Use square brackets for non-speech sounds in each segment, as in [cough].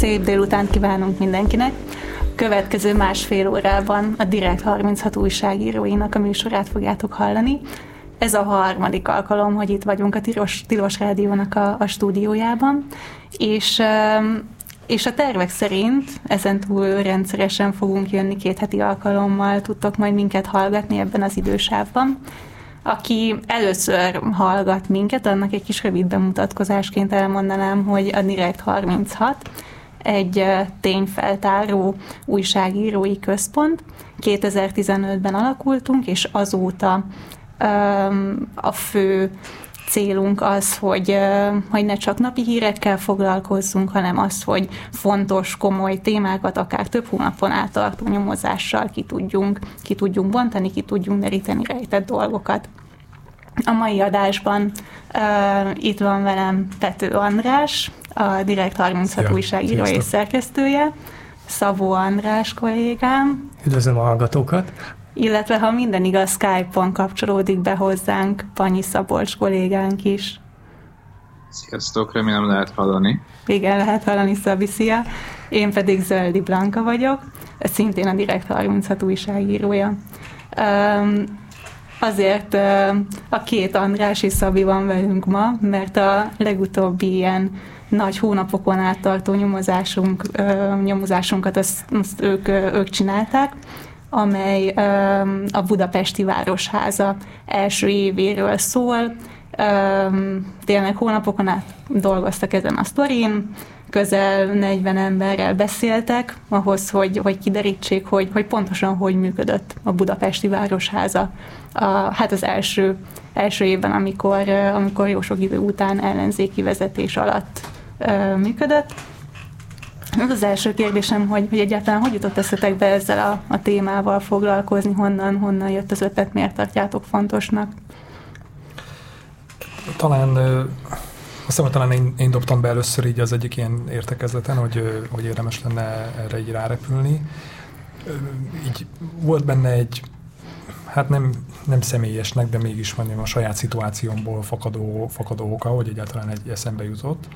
Szép délután kívánunk mindenkinek! Következő másfél órában a Direkt 36 újságíróinak a műsorát fogjátok hallani. Ez a harmadik alkalom, hogy itt vagyunk a Tilos, Tilos Rádiónak a, a stúdiójában, és és a tervek szerint ezen túl rendszeresen fogunk jönni két heti alkalommal, tudtok majd minket hallgatni ebben az idősávban. Aki először hallgat minket, annak egy kis rövid bemutatkozásként elmondanám, hogy a Direct 36 egy tényfeltáró újságírói központ. 2015-ben alakultunk, és azóta a fő célunk az, hogy, hogy ne csak napi hírekkel foglalkozzunk, hanem az, hogy fontos, komoly témákat akár több hónapon át tartó nyomozással ki tudjunk, ki tudjunk bontani, ki tudjunk deríteni rejtett dolgokat. A mai adásban uh, itt van velem Pető András, a Direkt 36 Szia. újságíró és szerkesztője, Szabó András kollégám. Üdvözlöm a hallgatókat! illetve ha minden igaz, Skype-on kapcsolódik be hozzánk Panyi Szabolcs kollégánk is. Sziasztok, remélem lehet hallani. Igen, lehet hallani, Szabi, szia. Én pedig Zöldi Blanka vagyok, szintén a Direkt 36 újságírója. Um, azért uh, a két András és Szabi van velünk ma, mert a legutóbbi ilyen nagy hónapokon át tartó nyomozásunk, nyomozásunkat azt, azt ők, ők csinálták, amely a Budapesti Városháza első évéről szól. Tényleg hónapokon át dolgoztak ezen a sztorin, közel 40 emberrel beszéltek ahhoz, hogy, hogy kiderítsék, hogy, hogy pontosan hogy működött a Budapesti Városháza a, hát az első, első évben, amikor, amikor jó sok idő után ellenzéki vezetés alatt működött. Az az első kérdésem, hogy, hogy egyáltalán hogy jutott eszetekbe ezzel a, a témával foglalkozni, honnan, honnan jött az ötlet, miért tartjátok fontosnak? Talán azt hiszem, talán én, én dobtam be először így az egyik ilyen értekezleten, hogy, hogy érdemes lenne erre így rárepülni. Így volt benne egy, hát nem, nem személyesnek, de mégis mondjam a saját szituációmból fakadó, fakadó oka, hogy egyáltalán egy eszembe jutott.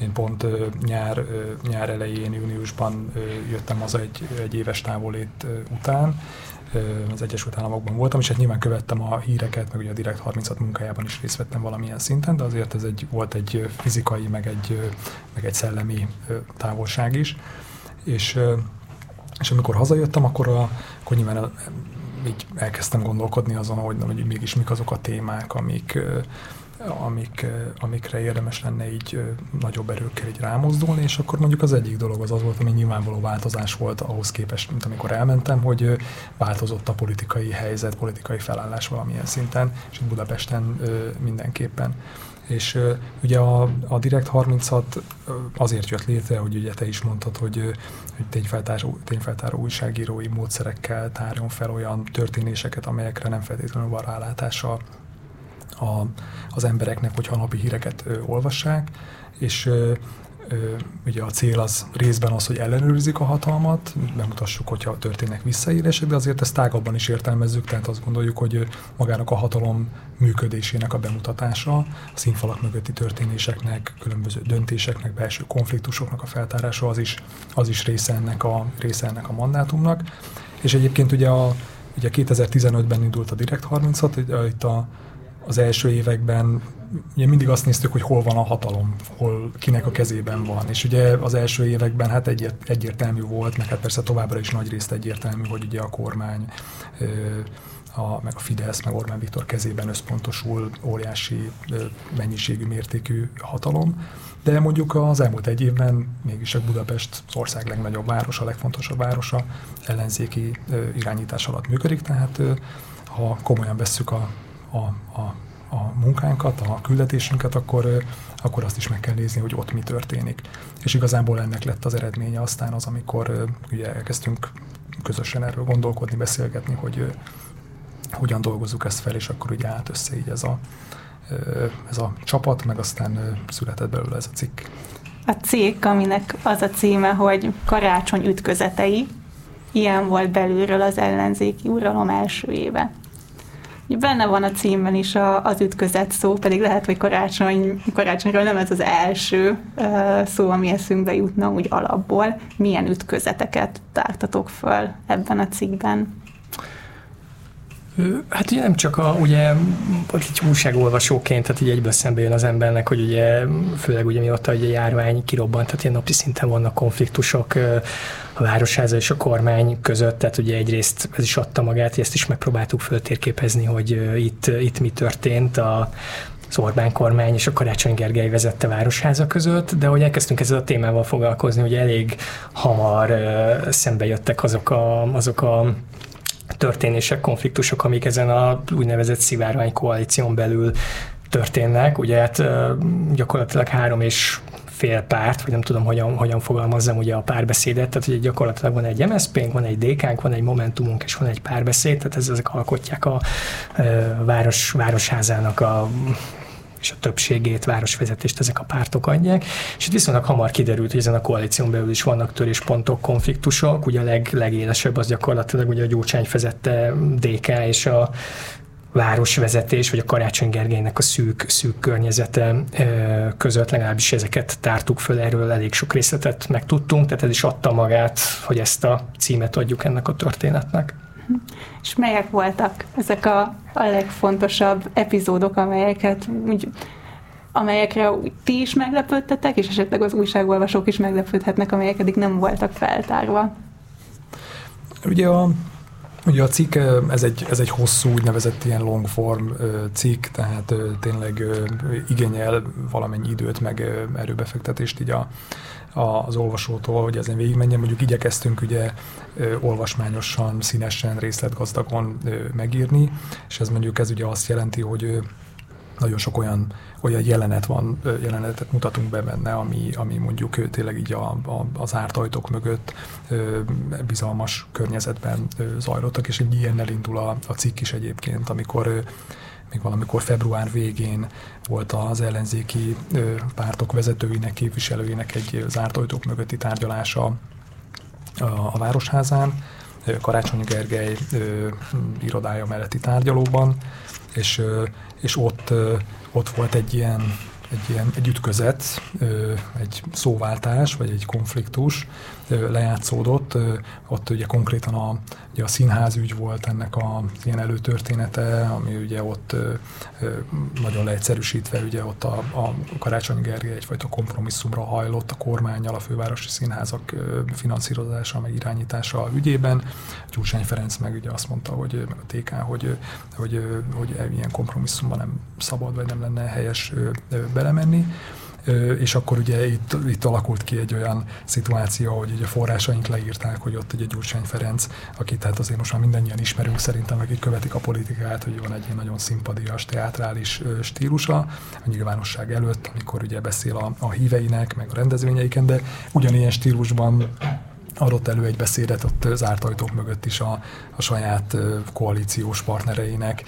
Én pont nyár, nyár elején, júniusban jöttem az egy, egy éves távolét után, az Egyesült Államokban voltam, és hát nyilván követtem a híreket, meg ugye a Direkt 36 munkájában is részt vettem valamilyen szinten, de azért ez egy, volt egy fizikai, meg egy, meg egy szellemi távolság is. És, és amikor hazajöttem, akkor, a, akkor nyilván így elkezdtem gondolkodni azon, hogy, hogy mégis mik azok a témák, amik, amik, amikre érdemes lenne így nagyobb erőkkel így rámozdulni, és akkor mondjuk az egyik dolog az az volt, ami nyilvánvaló változás volt ahhoz képest, mint amikor elmentem, hogy változott a politikai helyzet, politikai felállás valamilyen szinten, és Budapesten mindenképpen. És ugye a, a Direkt 36 azért jött létre, hogy ugye te is mondtad, hogy, hogy tényfeltáró, tényfeltáró újságírói módszerekkel tárjon fel olyan történéseket, amelyekre nem feltétlenül van rálátása a, az embereknek, hogyha napi híreket ö, olvassák, és ö, ugye a cél az részben az, hogy ellenőrizik a hatalmat, bemutassuk, hogyha történnek visszaélések, de azért ezt tágabban is értelmezzük, tehát azt gondoljuk, hogy magának a hatalom működésének a bemutatása, a színfalak mögötti történéseknek, különböző döntéseknek, belső konfliktusoknak a feltárása, az is, az is része, ennek a, része ennek a mandátumnak. És egyébként ugye, a, ugye 2015-ben indult a Direct 36, itt a, az első években ugye mindig azt néztük, hogy hol van a hatalom, hol kinek a kezében van. És ugye az első években hát egyért, egyértelmű volt, meg hát persze továbbra is nagy részt egyértelmű, hogy ugye a kormány, a, meg a Fidesz, meg Orbán Viktor kezében összpontosul óriási mennyiségű, mértékű hatalom. De mondjuk az elmúlt egy évben mégis a Budapest az ország legnagyobb városa, a legfontosabb városa ellenzéki irányítás alatt működik, tehát ha komolyan vesszük a, a, a a munkánkat, a küldetésünket, akkor, akkor azt is meg kell nézni, hogy ott mi történik. És igazából ennek lett az eredménye aztán az, amikor ugye elkezdtünk közösen erről gondolkodni, beszélgetni, hogy hogyan dolgozzuk ezt fel, és akkor ugye állt össze így ez a, ez a csapat, meg aztán született belőle ez a cikk. A cikk, aminek az a címe, hogy Karácsony ütközetei, ilyen volt belülről az ellenzéki uralom első éve. Benne van a címben is a, az ütközet szó, pedig lehet, hogy karácsony, karácsonyról nem ez az első uh, szó, ami eszünkbe jutna úgy alapból. Milyen ütközeteket tártatok föl ebben a cikkben? Hát ugye nem csak a, ugye, egy újságolvasóként, tehát így egyből szembe jön az embernek, hogy ugye, főleg ugye miatta hogy a járvány kirobbant, tehát ilyen napi szinten vannak konfliktusok a városháza és a kormány között, tehát ugye egyrészt ez is adta magát, ezt is megpróbáltuk föltérképezni, hogy itt, itt mi történt a, az Orbán kormány és a Karácsony Gergely vezette városháza között, de hogy elkezdtünk ezzel a témával foglalkozni, hogy elég hamar szembe jöttek azok a, azok a történések, konfliktusok, amik ezen a úgynevezett szivárvány koalíción belül történnek. Ugye hát gyakorlatilag három és fél párt, vagy nem tudom, hogyan, hogyan fogalmazzam ugye a párbeszédet, tehát ugye gyakorlatilag van egy MSZP-nk, van egy DK-nk, van egy Momentumunk, és van egy párbeszéd, tehát ezek alkotják a, a város, városházának a és a többségét, városvezetést ezek a pártok adják, és itt viszonylag hamar kiderült, hogy ezen a koalíción belül is vannak töréspontok, konfliktusok, ugye a leg, legélesebb az gyakorlatilag ugye a Gyurcsány vezette DK és a városvezetés, vagy a Karácsony Gergelynek a szűk, szűk környezete között, legalábbis ezeket tártuk föl, erről elég sok részletet megtudtunk, tehát ez is adta magát, hogy ezt a címet adjuk ennek a történetnek. És melyek voltak ezek a, a legfontosabb epizódok, amelyeket úgy, amelyekre ti is meglepődtetek, és esetleg az újságolvasók is meglepődhetnek, amelyek eddig nem voltak feltárva? Ugye a, ugye a cikk, ez egy, ez egy hosszú, úgynevezett ilyen long form cikk, tehát tényleg igényel valamennyi időt, meg erőbefektetést így a, az olvasótól, hogy ezen végigmenjen. Mondjuk igyekeztünk ugye olvasmányosan, színesen, részletgazdagon megírni, és ez mondjuk ez ugye azt jelenti, hogy nagyon sok olyan, olyan jelenet van, jelenetet mutatunk be benne, ami, ami mondjuk tényleg így a, a, az árt ajtók mögött bizalmas környezetben zajlottak, és egy ilyennel indul a, a cikk is egyébként, amikor még valamikor február végén volt az ellenzéki pártok vezetőinek, képviselőinek egy zárt ajtók mögötti tárgyalása a, Városházán, Karácsony Gergely irodája melletti tárgyalóban, és, és ott, ott volt egy ilyen egy ilyen egy ütközet, egy szóváltás, vagy egy konfliktus lejátszódott. Ott ugye konkrétan a, ugye a színházügy volt ennek a ilyen előtörténete, ami ugye ott nagyon leegyszerűsítve, ugye ott a, a Karácsony Gergely egyfajta kompromisszumra hajlott a kormányjal, a fővárosi színházak finanszírozása, meg irányítása ügyében. Gyurcsány Ferenc meg ugye azt mondta, hogy meg a TK, hogy, hogy, hogy, hogy ilyen kompromisszumban nem szabad, vagy nem lenne helyes belemenni és akkor ugye itt, itt alakult ki egy olyan szituáció, hogy ugye forrásaink leírták, hogy ott egy Gyurcsány Ferenc, akit tehát azért most már mindannyian ismerünk szerintem, akik követik a politikát, hogy van egy ilyen nagyon szimpadias, teátrális stílusa a nyilvánosság előtt, amikor ugye beszél a, a híveinek, meg a rendezvényeiken, de ugyanilyen stílusban adott elő egy beszédet ott zárt ajtók mögött is a, a saját koalíciós partnereinek,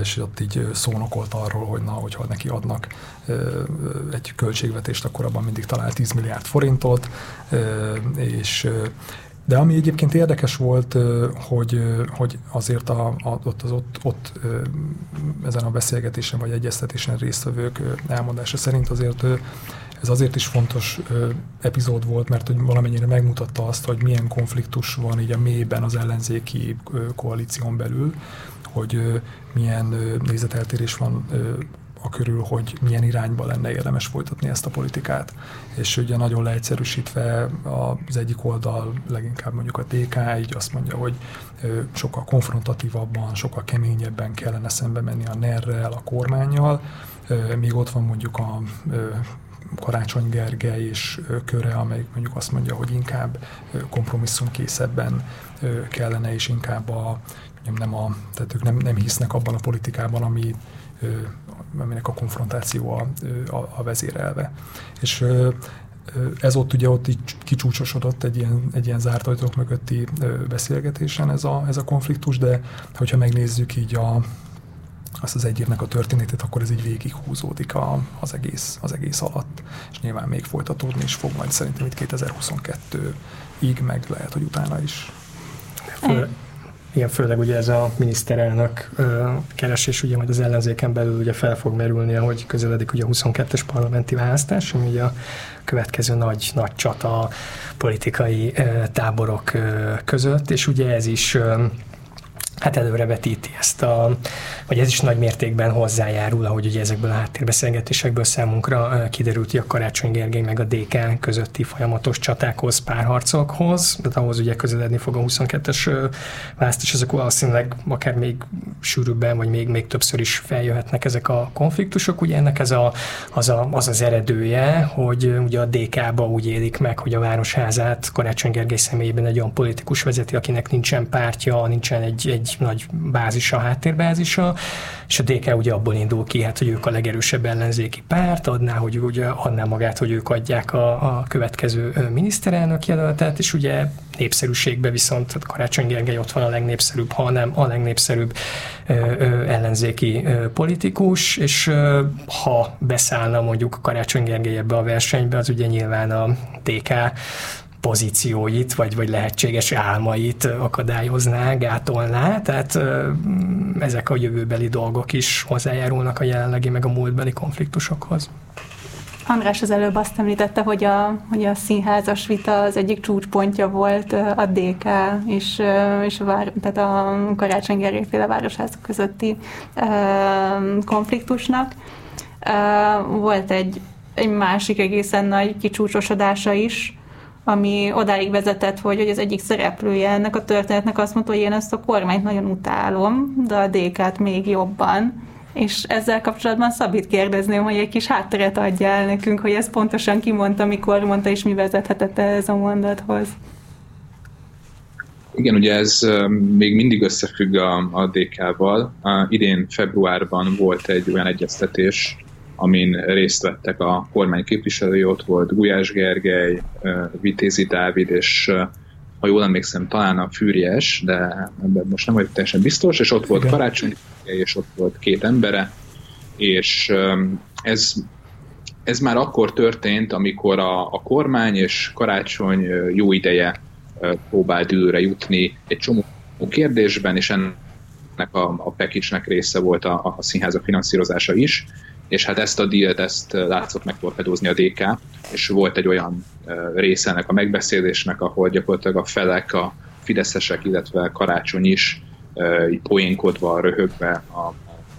és ott így szónokolt arról, hogy na, hogyha neki adnak egy költségvetést, akkor abban mindig talál 10 milliárd forintot, és de ami egyébként érdekes volt, hogy, hogy azért a, a, ott, az, ott, ott ezen a beszélgetésen vagy egyeztetésen résztvevők elmondása szerint azért ez azért is fontos ö, epizód volt, mert hogy valamennyire megmutatta azt, hogy milyen konfliktus van így a mélyben az ellenzéki ö, koalíción belül, hogy ö, milyen ö, nézeteltérés van ö, a körül, hogy milyen irányba lenne érdemes folytatni ezt a politikát. És ugye nagyon leegyszerűsítve az egyik oldal, leginkább mondjuk a TK, így azt mondja, hogy sokkal konfrontatívabban, sokkal keményebben kellene szembe menni a NER-rel, a kormányjal, míg ott van mondjuk a Karácsony Gergely és köre, amelyik mondjuk azt mondja, hogy inkább kompromisszumkészebben kellene, és inkább a, nem, a, tehát ők nem, nem hisznek abban a politikában, ami, aminek a konfrontáció a, a, a vezérelve. És ez ott ugye ott így kicsúcsosodott egy ilyen, egy ilyen zárt ajtók mögötti beszélgetésen ez a, ez a konfliktus, de hogyha megnézzük így a, azt az egy évnek a történetét, akkor ez így végighúzódik a, az, egész, az egész alatt, és nyilván még folytatódni is fog majd szerintem itt 2022-ig, meg lehet, hogy utána is. Fő, Igen, főleg ugye ez a miniszterelnök keresés, ugye majd az ellenzéken belül ugye fel fog merülni, ahogy közeledik ugye a 22-es parlamenti választás, ami ugye a következő nagy, nagy csata politikai táborok között, és ugye ez is hát előrevetíti ezt a, vagy ez is nagy mértékben hozzájárul, ahogy ugye ezekből a háttérbeszélgetésekből számunkra kiderült, hogy a Karácsony Gergely meg a DK közötti folyamatos csatákhoz, párharcokhoz, de ahhoz ugye közeledni fog a 22-es választás, ezek valószínűleg akár még sűrűbben, vagy még, még többször is feljöhetnek ezek a konfliktusok. Ugye ennek ez a, az, a, az az eredője, hogy ugye a DK-ba úgy élik meg, hogy a Városházát Karácsony Gergely személyében egy olyan politikus vezeti, akinek nincsen pártja, nincsen egy, egy nagy bázisa, háttérbázisa, és a DK ugye abból indul ki, hát, hogy ők a legerősebb ellenzéki párt, adná, hogy ugye adná magát, hogy ők adják a, a következő miniszterelnök jelöltet, és ugye népszerűségbe viszont Karácsony Gergely ott van a legnépszerűbb, ha nem a legnépszerűbb ö, ö, ellenzéki ö, politikus, és ö, ha beszállna mondjuk Karácsony Gergely ebbe a versenybe, az ugye nyilván a DK pozícióit, vagy, vagy lehetséges álmait akadályozná, gátolná, tehát ezek a jövőbeli dolgok is hozzájárulnak a jelenlegi meg a múltbeli konfliktusokhoz. András az előbb azt említette, hogy a, hogy a színházas vita az egyik csúcspontja volt a DK és, és a, vár, tehát a Karácsony Gergelyféle városházak közötti konfliktusnak. Volt egy, egy másik egészen nagy kicsúcsosodása is, ami odáig vezetett, hogy, hogy az egyik szereplője ennek a történetnek azt mondta, hogy én ezt a kormányt nagyon utálom, de a DK-t még jobban. És ezzel kapcsolatban Szabit kérdezném, hogy egy kis hátteret adja el nekünk, hogy ezt pontosan kimondta, mikor mondta, és mi vezethetett ez a mondathoz. Igen, ugye ez még mindig összefügg a, a DK-val. Idén februárban volt egy olyan egyeztetés, amin részt vettek a kormány képviselői, ott volt Gulyás Gergely, Vitézi Dávid, és ha jól emlékszem, talán a Fűries, de ebben most nem vagyok teljesen biztos, és ott volt Karácsony, és ott volt két embere, és ez, ez már akkor történt, amikor a, a kormány és Karácsony jó ideje próbált időre jutni egy csomó kérdésben, és ennek a, a package része volt a, a színházak finanszírozása is, és hát ezt a dílt, ezt látszott megtorpedózni a DK, és volt egy olyan része ennek a megbeszélésnek, ahol gyakorlatilag a felek, a fideszesek, illetve Karácsony is poénkodva, röhögve a,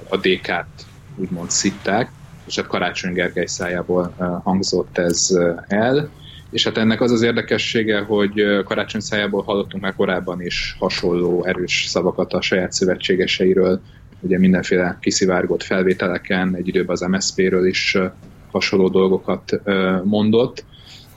a DK-t úgymond szitták, és hát Karácsony Gergely szájából hangzott ez el, és hát ennek az az érdekessége, hogy Karácsony szájából hallottunk már korábban is hasonló erős szavakat a saját szövetségeseiről, ugye mindenféle kiszivárgott felvételeken, egy időben az MSZP-ről is hasonló dolgokat mondott,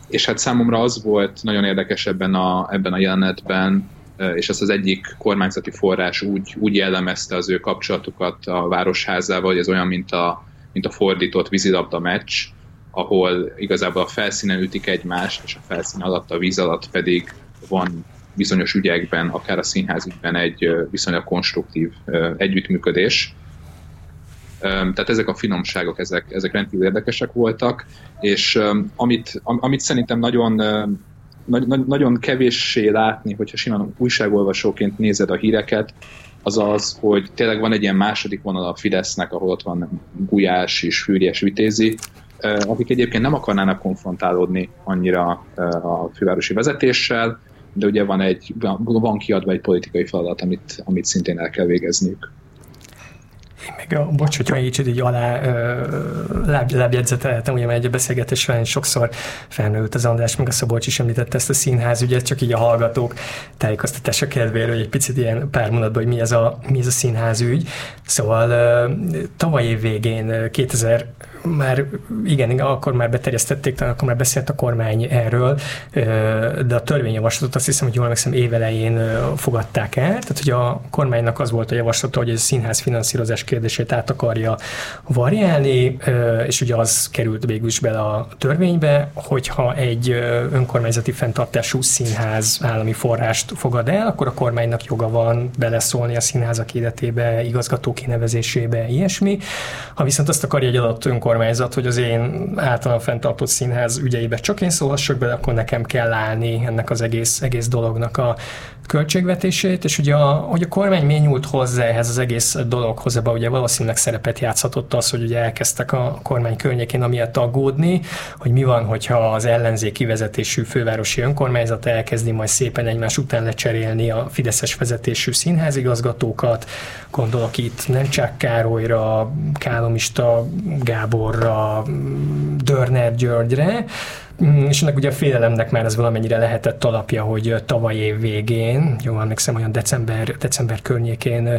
és hát számomra az volt nagyon érdekes ebben a, ebben a jelenetben, és ezt az egyik kormányzati forrás úgy, úgy jellemezte az ő kapcsolatukat a városházával, hogy ez olyan, mint a, mint a fordított vízilabda meccs, ahol igazából a felszínen ütik egymást, és a felszín alatt, a víz alatt pedig van bizonyos ügyekben, akár a színházügyben egy viszonylag konstruktív együttműködés. Tehát ezek a finomságok, ezek, ezek rendkívül érdekesek voltak, és amit, amit szerintem nagyon, nagyon kevéssé látni, hogyha simán újságolvasóként nézed a híreket, az az, hogy tényleg van egy ilyen második vonal a Fidesznek, ahol ott van Gulyás és Fűries Vitézi, akik egyébként nem akarnának konfrontálódni annyira a fővárosi vezetéssel, de ugye van, egy, van kiadva egy politikai feladat, amit, amit szintén el kell végezniük. Meg, a, bocs, hogyha egy így alá láb, lábjegyzetelhetem, ugye egy beszélgetés során sokszor felmerült az András, meg a Szabolcs is említette ezt a színház ügyet, csak így a hallgatók tájékoztatása kedvéről, hogy egy picit ilyen pár mondatban, hogy mi ez a, mi ez a színház ügy. Szóval tavaly év végén, 2000 már igen, akkor már beterjesztették, talán akkor már beszélt a kormány erről, de a törvényjavaslatot azt hiszem, hogy jól emlékszem évelején fogadták el, tehát hogy a kormánynak az volt a javaslata, hogy ez a színház finanszírozás kérdését át akarja variálni, és ugye az került végül is bele a törvénybe, hogyha egy önkormányzati fenntartású színház állami forrást fogad el, akkor a kormánynak joga van beleszólni a színházak életébe, igazgató kinevezésébe, ilyesmi. Ha viszont azt akarja egy adott önkormányzat, hogy az én általán fenntartott színház ügyeibe csak én szólhassak bele, akkor nekem kell állni ennek az egész, egész dolognak a költségvetését, és ugye a, hogy a kormány mi nyúlt hozzá ehhez az egész dologhoz, ebben ugye valószínűleg szerepet játszhatott az, hogy ugye elkezdtek a kormány környékén amiatt aggódni, hogy mi van, hogyha az ellenzéki vezetésű fővárosi önkormányzat elkezdi majd szépen egymás után lecserélni a Fideszes vezetésű színházigazgatókat, gondolok itt Nemcsák Károlyra, Kálomista Gáborra, Dörner Györgyre, és ennek ugye a félelemnek már ez valamennyire lehetett alapja, hogy tavaly év végén, jól emlékszem, olyan december, december környékén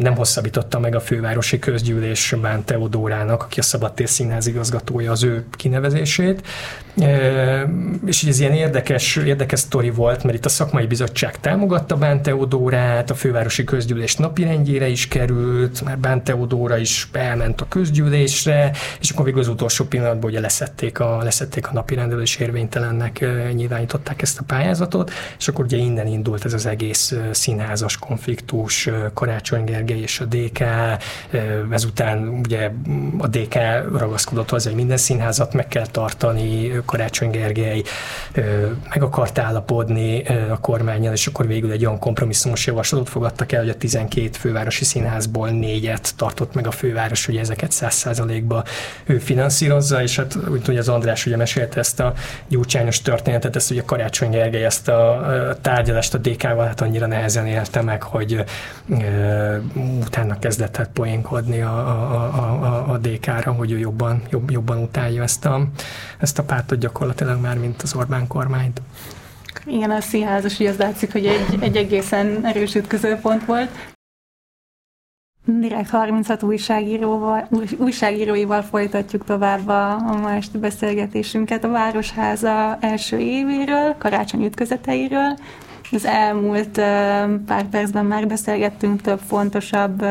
nem hosszabbította meg a fővárosi közgyűlés Bán Teodórának, aki a Szabadtér Színház igazgatója, az ő kinevezését. És ez ilyen érdekes, érdekes sztori volt, mert itt a szakmai bizottság támogatta Bán Teodórát, a fővárosi közgyűlés napirendjére is került, már Bán Teodóra is elment a közgyűlésre, és akkor végül az utolsó pillanatban ugye leszették a, leszették a napi rendelő és érvénytelennek nyilvánították ezt a pályázatot, és akkor ugye innen indult ez az egész színházas konfliktus, Karácsony Gergely és a DK, ezután ugye a DK ragaszkodott hozzá, hogy minden színházat meg kell tartani, Karácsony Gergely meg akart állapodni a kormányjal, és akkor végül egy olyan kompromisszumos javaslatot fogadtak el, hogy a 12 fővárosi színházból négyet tartott meg a főváros, hogy ezeket 100%-ba ő finanszírozza, és hát úgy tudja az András ugye mesélte ezt a gyurcsányos történetet, ezt ugye Karácsony Gergely ezt a tárgyalást a DK-val hát annyira nehezen élte meg, hogy e, utána kezdett hát poénkodni a, a, a, a DK-ra, hogy ő jobban, jobb, jobban utálja ezt a, ezt a pártot gyakorlatilag már, mint az Orbán kormányt. Igen, a színházas, hogy az látszik, hogy egy, egy egészen erős ütközőpont volt. Direkt 36 újságíróval, újságíróival folytatjuk tovább a, a ma esti beszélgetésünket a Városháza első évéről, karácsony ütközeteiről. Az elmúlt pár percben már beszélgettünk több fontosabb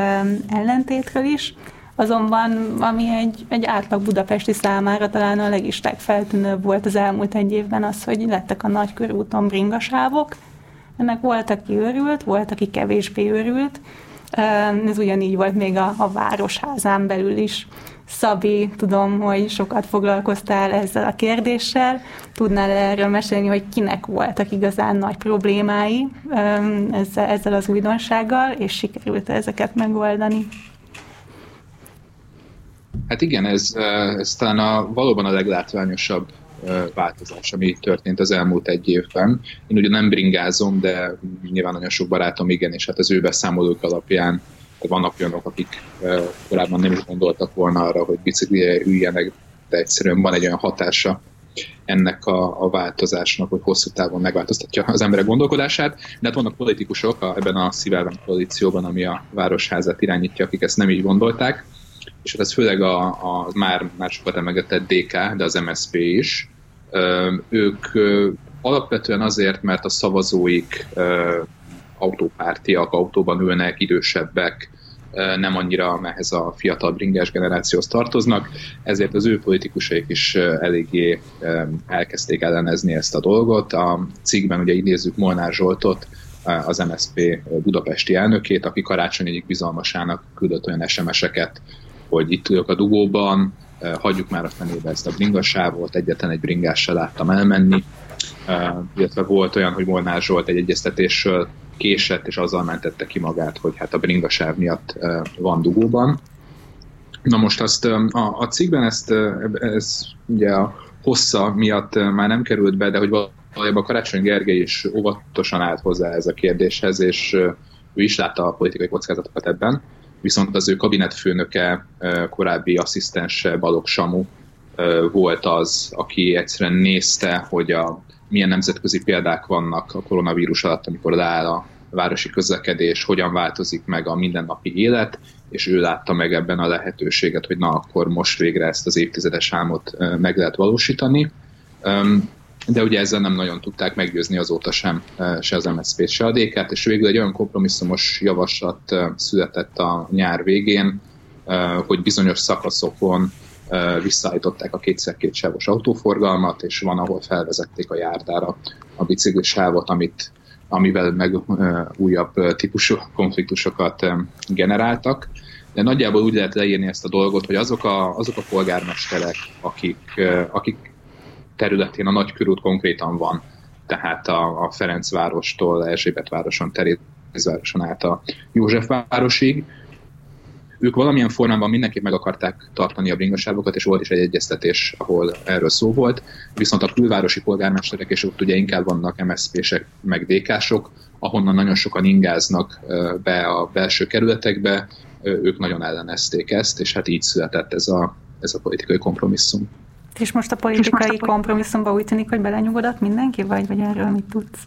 ellentétről is, azonban ami egy, egy átlag budapesti számára talán a legis legfeltűnőbb volt az elmúlt egy évben az, hogy lettek a nagykörúton bringasávok. Ennek volt, aki őrült, volt, aki kevésbé őrült, ez ugyanígy volt még a, a városházán belül is. Szabi, tudom, hogy sokat foglalkoztál ezzel a kérdéssel. Tudnál erről mesélni, hogy kinek voltak igazán nagy problémái ezzel, ezzel az újdonsággal, és sikerült ezeket megoldani? Hát igen, ez, ez talán a, valóban a leglátványosabb változás, ami történt az elmúlt egy évben. Én ugye nem bringázom, de nyilván nagyon sok barátom igen, és hát az ő beszámolók alapján vannak olyanok, akik korábban nem is gondoltak volna arra, hogy biciklire üljenek, de egyszerűen van egy olyan hatása ennek a, a változásnak, hogy hosszú távon megváltoztatja az emberek gondolkodását. De hát vannak politikusok a, ebben a szívában koalícióban, ami a városházat irányítja, akik ezt nem így gondolták, és hát ez főleg a, a már, már sokat emlegetett DK, de az MSP is, ők alapvetően azért, mert a szavazóik autópártiak, autóban ülnek, idősebbek, nem annyira ehhez a fiatal bringás generációhoz tartoznak, ezért az ő politikusaik is eléggé elkezdték ellenezni ezt a dolgot. A cikkben ugye idézzük Molnár Zsoltot, az MSZP budapesti elnökét, aki karácsony egyik bizalmasának küldött olyan SMS-eket, hogy itt ülök a dugóban, hagyjuk már a fenébe ezt a bringasávot, egyetlen egy bringással láttam elmenni, illetve volt olyan, hogy Molnár Zsolt egy egyeztetésről késett, és azzal mentette ki magát, hogy hát a bringasáv miatt van dugóban. Na most azt a, a cikkben ezt, ez ugye a hossza miatt már nem került be, de hogy valójában Karácsony Gergely is óvatosan állt hozzá ez a kérdéshez, és ő is látta a politikai kockázatokat ebben viszont az ő kabinetfőnöke, korábbi asszisztense Balogh Samu volt az, aki egyszerűen nézte, hogy a, milyen nemzetközi példák vannak a koronavírus alatt, amikor leáll a városi közlekedés, hogyan változik meg a mindennapi élet, és ő látta meg ebben a lehetőséget, hogy na akkor most végre ezt az évtizedes álmot meg lehet valósítani. De ugye ezzel nem nagyon tudták meggyőzni azóta sem se az MSZP-t, se a DK-t, és végül egy olyan kompromisszumos javaslat született a nyár végén, hogy bizonyos szakaszokon visszaállították a kétszer két sávos autóforgalmat, és van, ahol felvezették a járdára a biciklisávot, amit, amivel meg újabb típusú [laughs] konfliktusokat generáltak. De nagyjából úgy lehet leírni ezt a dolgot, hogy azok a, azok a polgármesterek, akik, akik területén a nagykörút konkrétan van, tehát a, a Ferencvárostól Erzsébetvároson, Terézvároson át a Józsefvárosig, ők valamilyen formában mindenképp meg akarták tartani a bringasávokat, és volt is egy egyeztetés, ahol erről szó volt, viszont a külvárosi polgármesterek, és ott ugye inkább vannak MSZP-sek, meg DK-sok, ahonnan nagyon sokan ingáznak be a belső kerületekbe, ők nagyon ellenezték ezt, és hát így született ez a, ez a politikai kompromisszum. És most a politikai most a kompromisszumban úgy tűnik, hogy belenyugodott mindenki, vagy, vagy erről mit tudsz?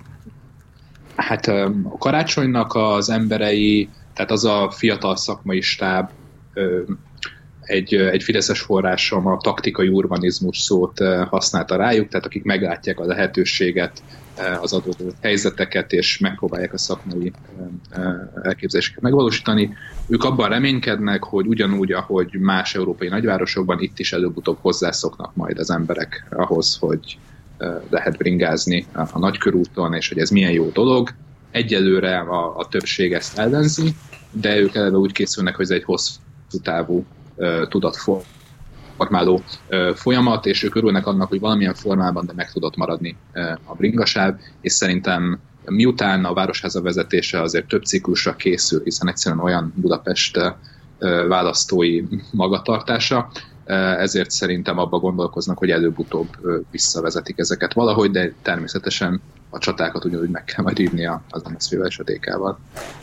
Hát a karácsonynak az emberei tehát az a fiatal szakmai stáb egy, egy fideszes forrásom a taktikai urbanizmus szót használta rájuk, tehát akik meglátják a lehetőséget, az adott helyzeteket, és megpróbálják a szakmai elképzeléseket megvalósítani. Ők abban reménykednek, hogy ugyanúgy, ahogy más európai nagyvárosokban, itt is előbb-utóbb hozzászoknak majd az emberek ahhoz, hogy lehet bringázni a nagykörúton, és hogy ez milyen jó dolog. Egyelőre a, a többség ezt ellenzi, de ők eleve úgy készülnek, hogy ez egy hosszú távú tudatformáló folyamat, és ők örülnek annak, hogy valamilyen formában, de meg tudott maradni a bringasáv, és szerintem miután a Városháza vezetése azért több ciklusra készül, hiszen egyszerűen olyan Budapest választói magatartása, ezért szerintem abba gondolkoznak, hogy előbb-utóbb visszavezetik ezeket valahogy, de természetesen a csatákat ugyanúgy meg kell majd írni az MSZP-vel és.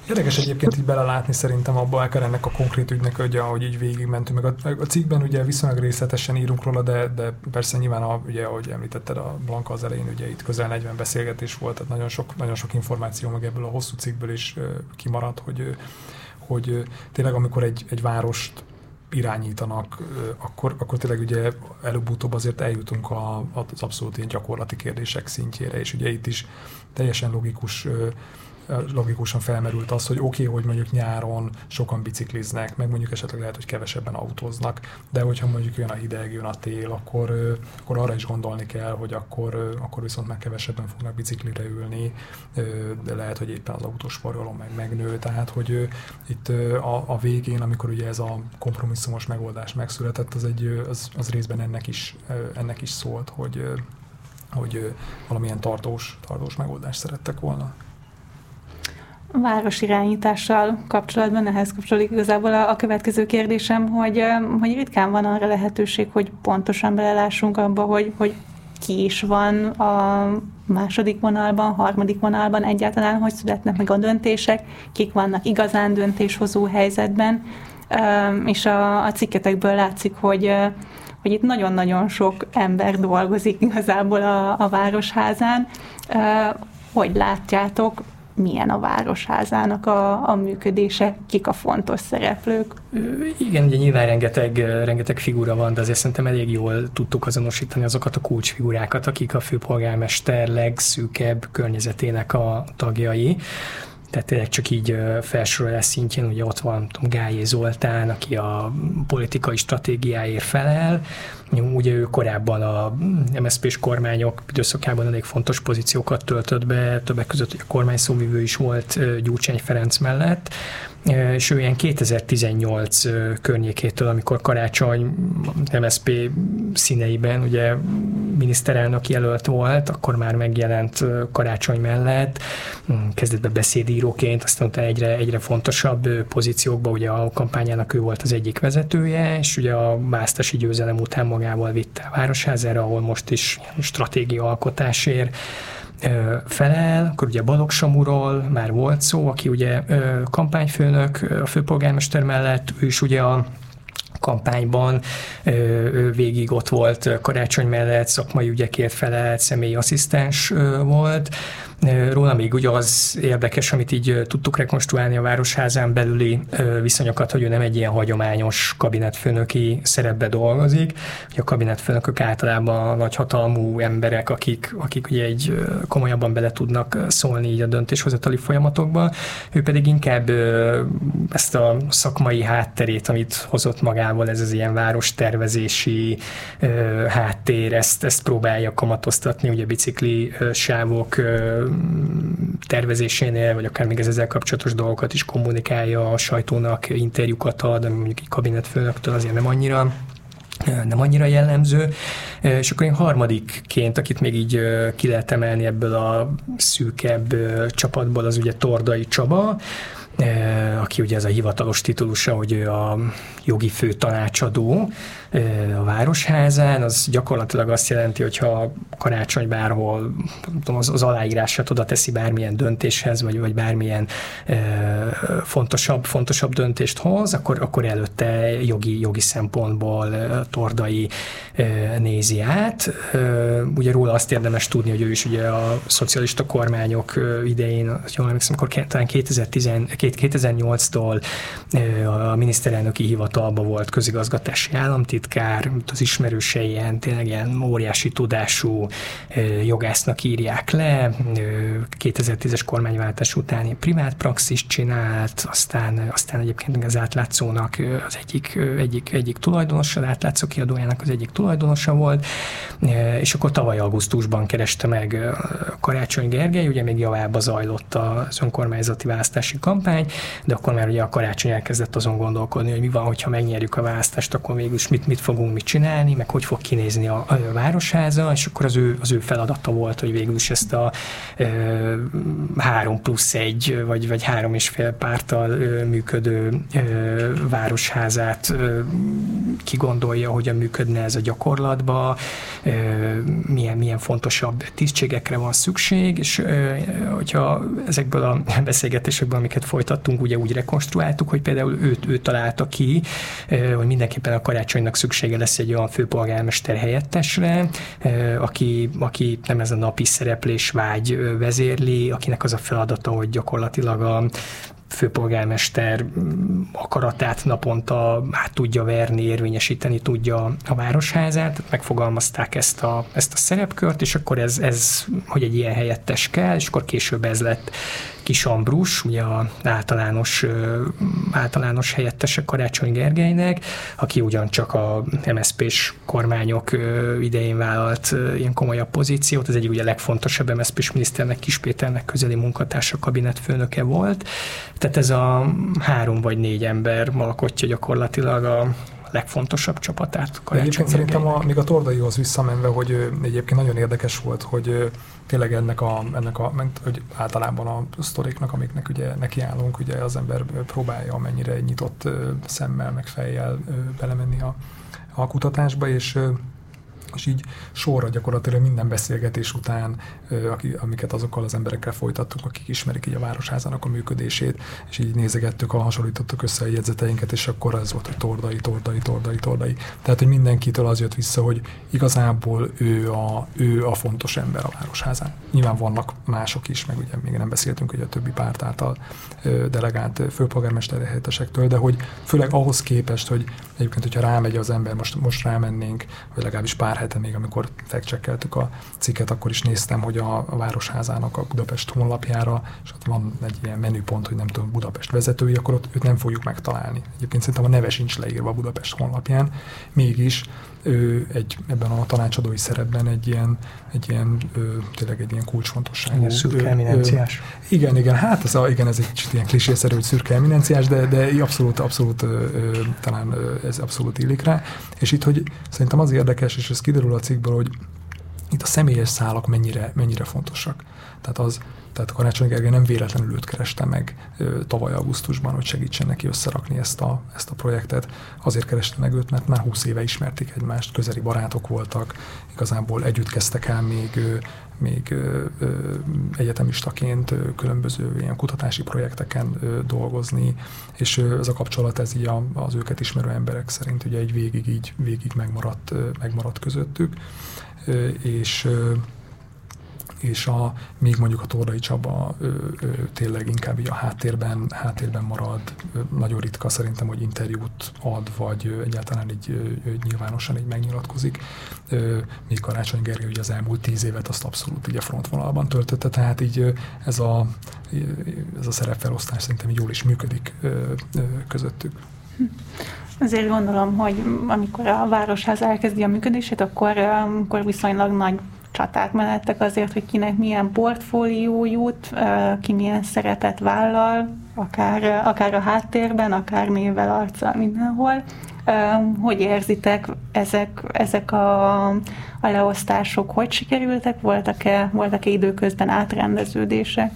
Érdekes egyébként így belelátni szerintem abba akár ennek a konkrét ügynek, hogy ahogy így végigmentünk. Meg a, a cikkben ugye viszonylag részletesen írunk róla, de, de persze nyilván, a, ugye, ahogy említetted a Blanka az elején, ugye itt közel 40 beszélgetés volt, tehát nagyon sok, nagyon sok információ meg ebből a hosszú cikkből is kimaradt, hogy, hogy tényleg amikor egy, egy várost irányítanak, akkor, akkor tényleg ugye előbb-utóbb azért eljutunk a, az abszolút ilyen gyakorlati kérdések szintjére, és ugye itt is teljesen logikus logikusan felmerült az, hogy oké, okay, hogy mondjuk nyáron sokan bicikliznek, meg mondjuk esetleg lehet, hogy kevesebben autóznak, de hogyha mondjuk jön a hideg, jön a tél, akkor, akkor arra is gondolni kell, hogy akkor, akkor viszont meg kevesebben fognak biciklire ülni, de lehet, hogy éppen az autós forgalom meg megnő, tehát hogy itt a, a végén, amikor ugye ez a kompromisszumos megoldás megszületett, az, egy, az, az részben ennek is, ennek is szólt, hogy, hogy valamilyen tartós, tartós megoldást szerettek volna városirányítással kapcsolatban, ehhez kapcsolódik igazából a, a következő kérdésem, hogy, hogy ritkán van arra lehetőség, hogy pontosan belelássunk abba, hogy, hogy ki is van a második vonalban, harmadik vonalban egyáltalán, hogy születnek meg a döntések, kik vannak igazán döntéshozó helyzetben, és a, a cikketekből látszik, hogy hogy itt nagyon-nagyon sok ember dolgozik igazából a, a városházán. Hogy látjátok, milyen a városházának a, a működése, kik a fontos szereplők. Igen, ugye nyilván rengeteg, rengeteg figura van, de azért szerintem elég jól tudtuk azonosítani azokat a kulcsfigurákat, akik a főpolgármester legszűkebb környezetének a tagjai tehát tényleg csak így felsorolás szintjén, ugye ott van tudom, Gályé Zoltán, aki a politikai stratégiáért felel, ugye ő korábban a MSZP-s kormányok időszakában elég fontos pozíciókat töltött be, többek között a kormány szóvivő is volt Gyurcsány Ferenc mellett, és ő ilyen 2018 környékétől, amikor karácsony MSZP színeiben ugye miniszterelnök jelölt volt, akkor már megjelent karácsony mellett, kezdett be beszédíróként, aztán utána egyre, egyre fontosabb pozíciókba, ugye a kampányának ő volt az egyik vezetője, és ugye a választási győzelem után magával vitte a Városházára, ahol most is stratégia alkotásért felel, akkor ugye Balogh Samuról már volt szó, aki ugye kampányfőnök a főpolgármester mellett, ő is ugye a kampányban ő végig ott volt karácsony mellett, szakmai ügyekért felelt, személyi asszisztens volt, Róla még ugye az érdekes, amit így tudtuk rekonstruálni a Városházán belüli viszonyokat, hogy ő nem egy ilyen hagyományos kabinetfőnöki szerepbe dolgozik. Ugye a kabinetfőnökök általában nagy hatalmú emberek, akik, akik ugye egy komolyabban bele tudnak szólni így a döntéshozatali folyamatokba. Ő pedig inkább ezt a szakmai hátterét, amit hozott magával ez az ilyen várostervezési háttér, ezt, ezt próbálja kamatoztatni, ugye bicikli sávok tervezésénél, vagy akár még ez ezzel kapcsolatos dolgokat is kommunikálja a sajtónak, interjúkat ad, mondjuk egy kabinetfőnöktől azért nem annyira nem annyira jellemző. És akkor én harmadikként, akit még így ki lehet emelni ebből a szűkebb csapatból, az ugye Tordai Csaba, aki ugye ez a hivatalos titulusa, hogy ő a jogi főtanácsadó, a Városházán, az gyakorlatilag azt jelenti, hogy ha karácsony bárhol tudom, az, az aláírását oda teszi bármilyen döntéshez, vagy, vagy bármilyen e, fontosabb, fontosabb döntést hoz, akkor, akkor előtte jogi, jogi szempontból Tordai nézi át. Ugye róla azt érdemes tudni, hogy ő is ugye a szocialista kormányok idején, jól emlékszem, akkor talán 2008-tól a miniszterelnöki hivatalban volt közigazgatási államtit, főtitkár, az ismerősei ilyen, tényleg ilyen óriási tudású jogásznak írják le, 2010-es kormányváltás után privát praxis csinált, aztán, aztán egyébként az átlátszónak az egyik, egyik, egyik tulajdonosa, az átlátszó kiadójának az egyik tulajdonosa volt, és akkor tavaly augusztusban kereste meg Karácsony Gergely, ugye még javába zajlott az önkormányzati választási kampány, de akkor már ugye a karácsony elkezdett azon gondolkodni, hogy mi van, hogyha megnyerjük a választást, akkor mégis mit, mit fogunk mit csinálni, meg hogy fog kinézni a, a városháza, és akkor az ő, az ő feladata volt, hogy végül is ezt a e, három plusz egy, vagy, vagy három és fél pártal e, működő e, városházát e, kigondolja, hogyan működne ez a gyakorlatba, e, milyen, milyen fontosabb tisztségekre van szükség, és e, hogyha ezekből a [laughs] beszélgetésekből, amiket folytattunk, ugye úgy rekonstruáltuk, hogy például őt, ő találta ki, hogy mindenképpen a karácsonynak szüksége lesz egy olyan főpolgármester helyettesre, aki, aki nem ez a napi szereplés vágy vezérli, akinek az a feladata, hogy gyakorlatilag a főpolgármester akaratát naponta át tudja verni, érvényesíteni tudja a városházát, megfogalmazták ezt a, ezt a szerepkört, és akkor ez, ez, hogy egy ilyen helyettes kell, és akkor később ez lett Kis Ambrus, ugye a általános, általános helyettese Karácsony Gergelynek, aki ugyancsak a MSZP-s kormányok idején vállalt ilyen komolyabb pozíciót, az egyik ugye legfontosabb MSZP-s miniszternek, Kis Péternek közeli munkatársa kabinetfőnöke volt. Tehát ez a három vagy négy ember alkotja gyakorlatilag a legfontosabb csapatát. Egyébként szerintem a, még a Tordaihoz visszamenve, hogy egyébként nagyon érdekes volt, hogy tényleg ennek a, ennek a hogy általában a sztoriknak, amiknek ugye nekiállunk, ugye az ember próbálja amennyire nyitott szemmel, meg fejjel belemenni a, a kutatásba, és és így sorra gyakorlatilag minden beszélgetés után, amiket azokkal az emberekkel folytattuk, akik ismerik így a városházának a működését, és így nézegettük, a hasonlítottuk össze a jegyzeteinket, és akkor ez volt, hogy tordai, tordai, tordai, tordai. Tehát, hogy mindenkitől az jött vissza, hogy igazából ő a, ő a fontos ember a városházán. Nyilván vannak mások is, meg ugye még nem beszéltünk hogy a többi párt által delegált főpolgármester helyettesektől, de hogy főleg ahhoz képest, hogy egyébként, hogyha rámegy az ember, most, most rámennénk, vagy legalábbis pár hete még, amikor fekcsekkeltük a cikket, akkor is néztem, hogy a, Városházának a Budapest honlapjára, és ott van egy ilyen menüpont, hogy nem tudom, Budapest vezetői, akkor ott őt nem fogjuk megtalálni. Egyébként szerintem a neve sincs leírva a Budapest honlapján, mégis ő egy, ebben a tanácsadói szerepben egy ilyen, egy ilyen ő, tényleg egy ilyen kulcsfontosságú. Igen, szürke eminenciás. Igen, igen, hát ez, a, igen, ez egy kicsit ilyen klisészerű, hogy szürke eminenciás, de, de abszolút, abszolút ö, talán ö, ez abszolút illik rá. És itt, hogy szerintem az érdekes, és ez kiderül a cikkből, hogy itt a személyes szálak mennyire, mennyire fontosak. Tehát az, tehát Karácsony Gergely nem véletlenül őt kereste meg tavaly augusztusban, hogy segítsen neki összerakni ezt a, ezt a projektet. Azért kereste meg őt, mert már 20 éve ismerték egymást, közeli barátok voltak, igazából együtt kezdtek el még még ö, ö, egyetemistaként ö, különböző ilyen kutatási projekteken dolgozni, és ez a kapcsolat ez így a, az őket ismerő emberek szerint ugye egy végig így végig megmaradt, megmaradt közöttük, és és a, még mondjuk a Tordai Csaba ö, ö, tényleg inkább így a háttérben, háttérben marad, nagyon ritka szerintem, hogy interjút ad, vagy egyáltalán így ö, nyilvánosan így megnyilatkozik. Még Karácsony Gergely ugye az elmúlt tíz évet azt abszolút így a frontvonalban töltötte, tehát így ez a, ez a szerepfelosztás szerintem jól is működik közöttük. Azért gondolom, hogy amikor a városház elkezdi a működését, akkor, akkor viszonylag nagy csaták menettek azért, hogy kinek milyen portfólió jut, ki milyen szerepet vállal, akár, akár a háttérben, akár névvel, arccal, mindenhol. Hogy érzitek ezek, ezek a, a leosztások, hogy sikerültek? Voltak-e, voltak-e időközben átrendeződések?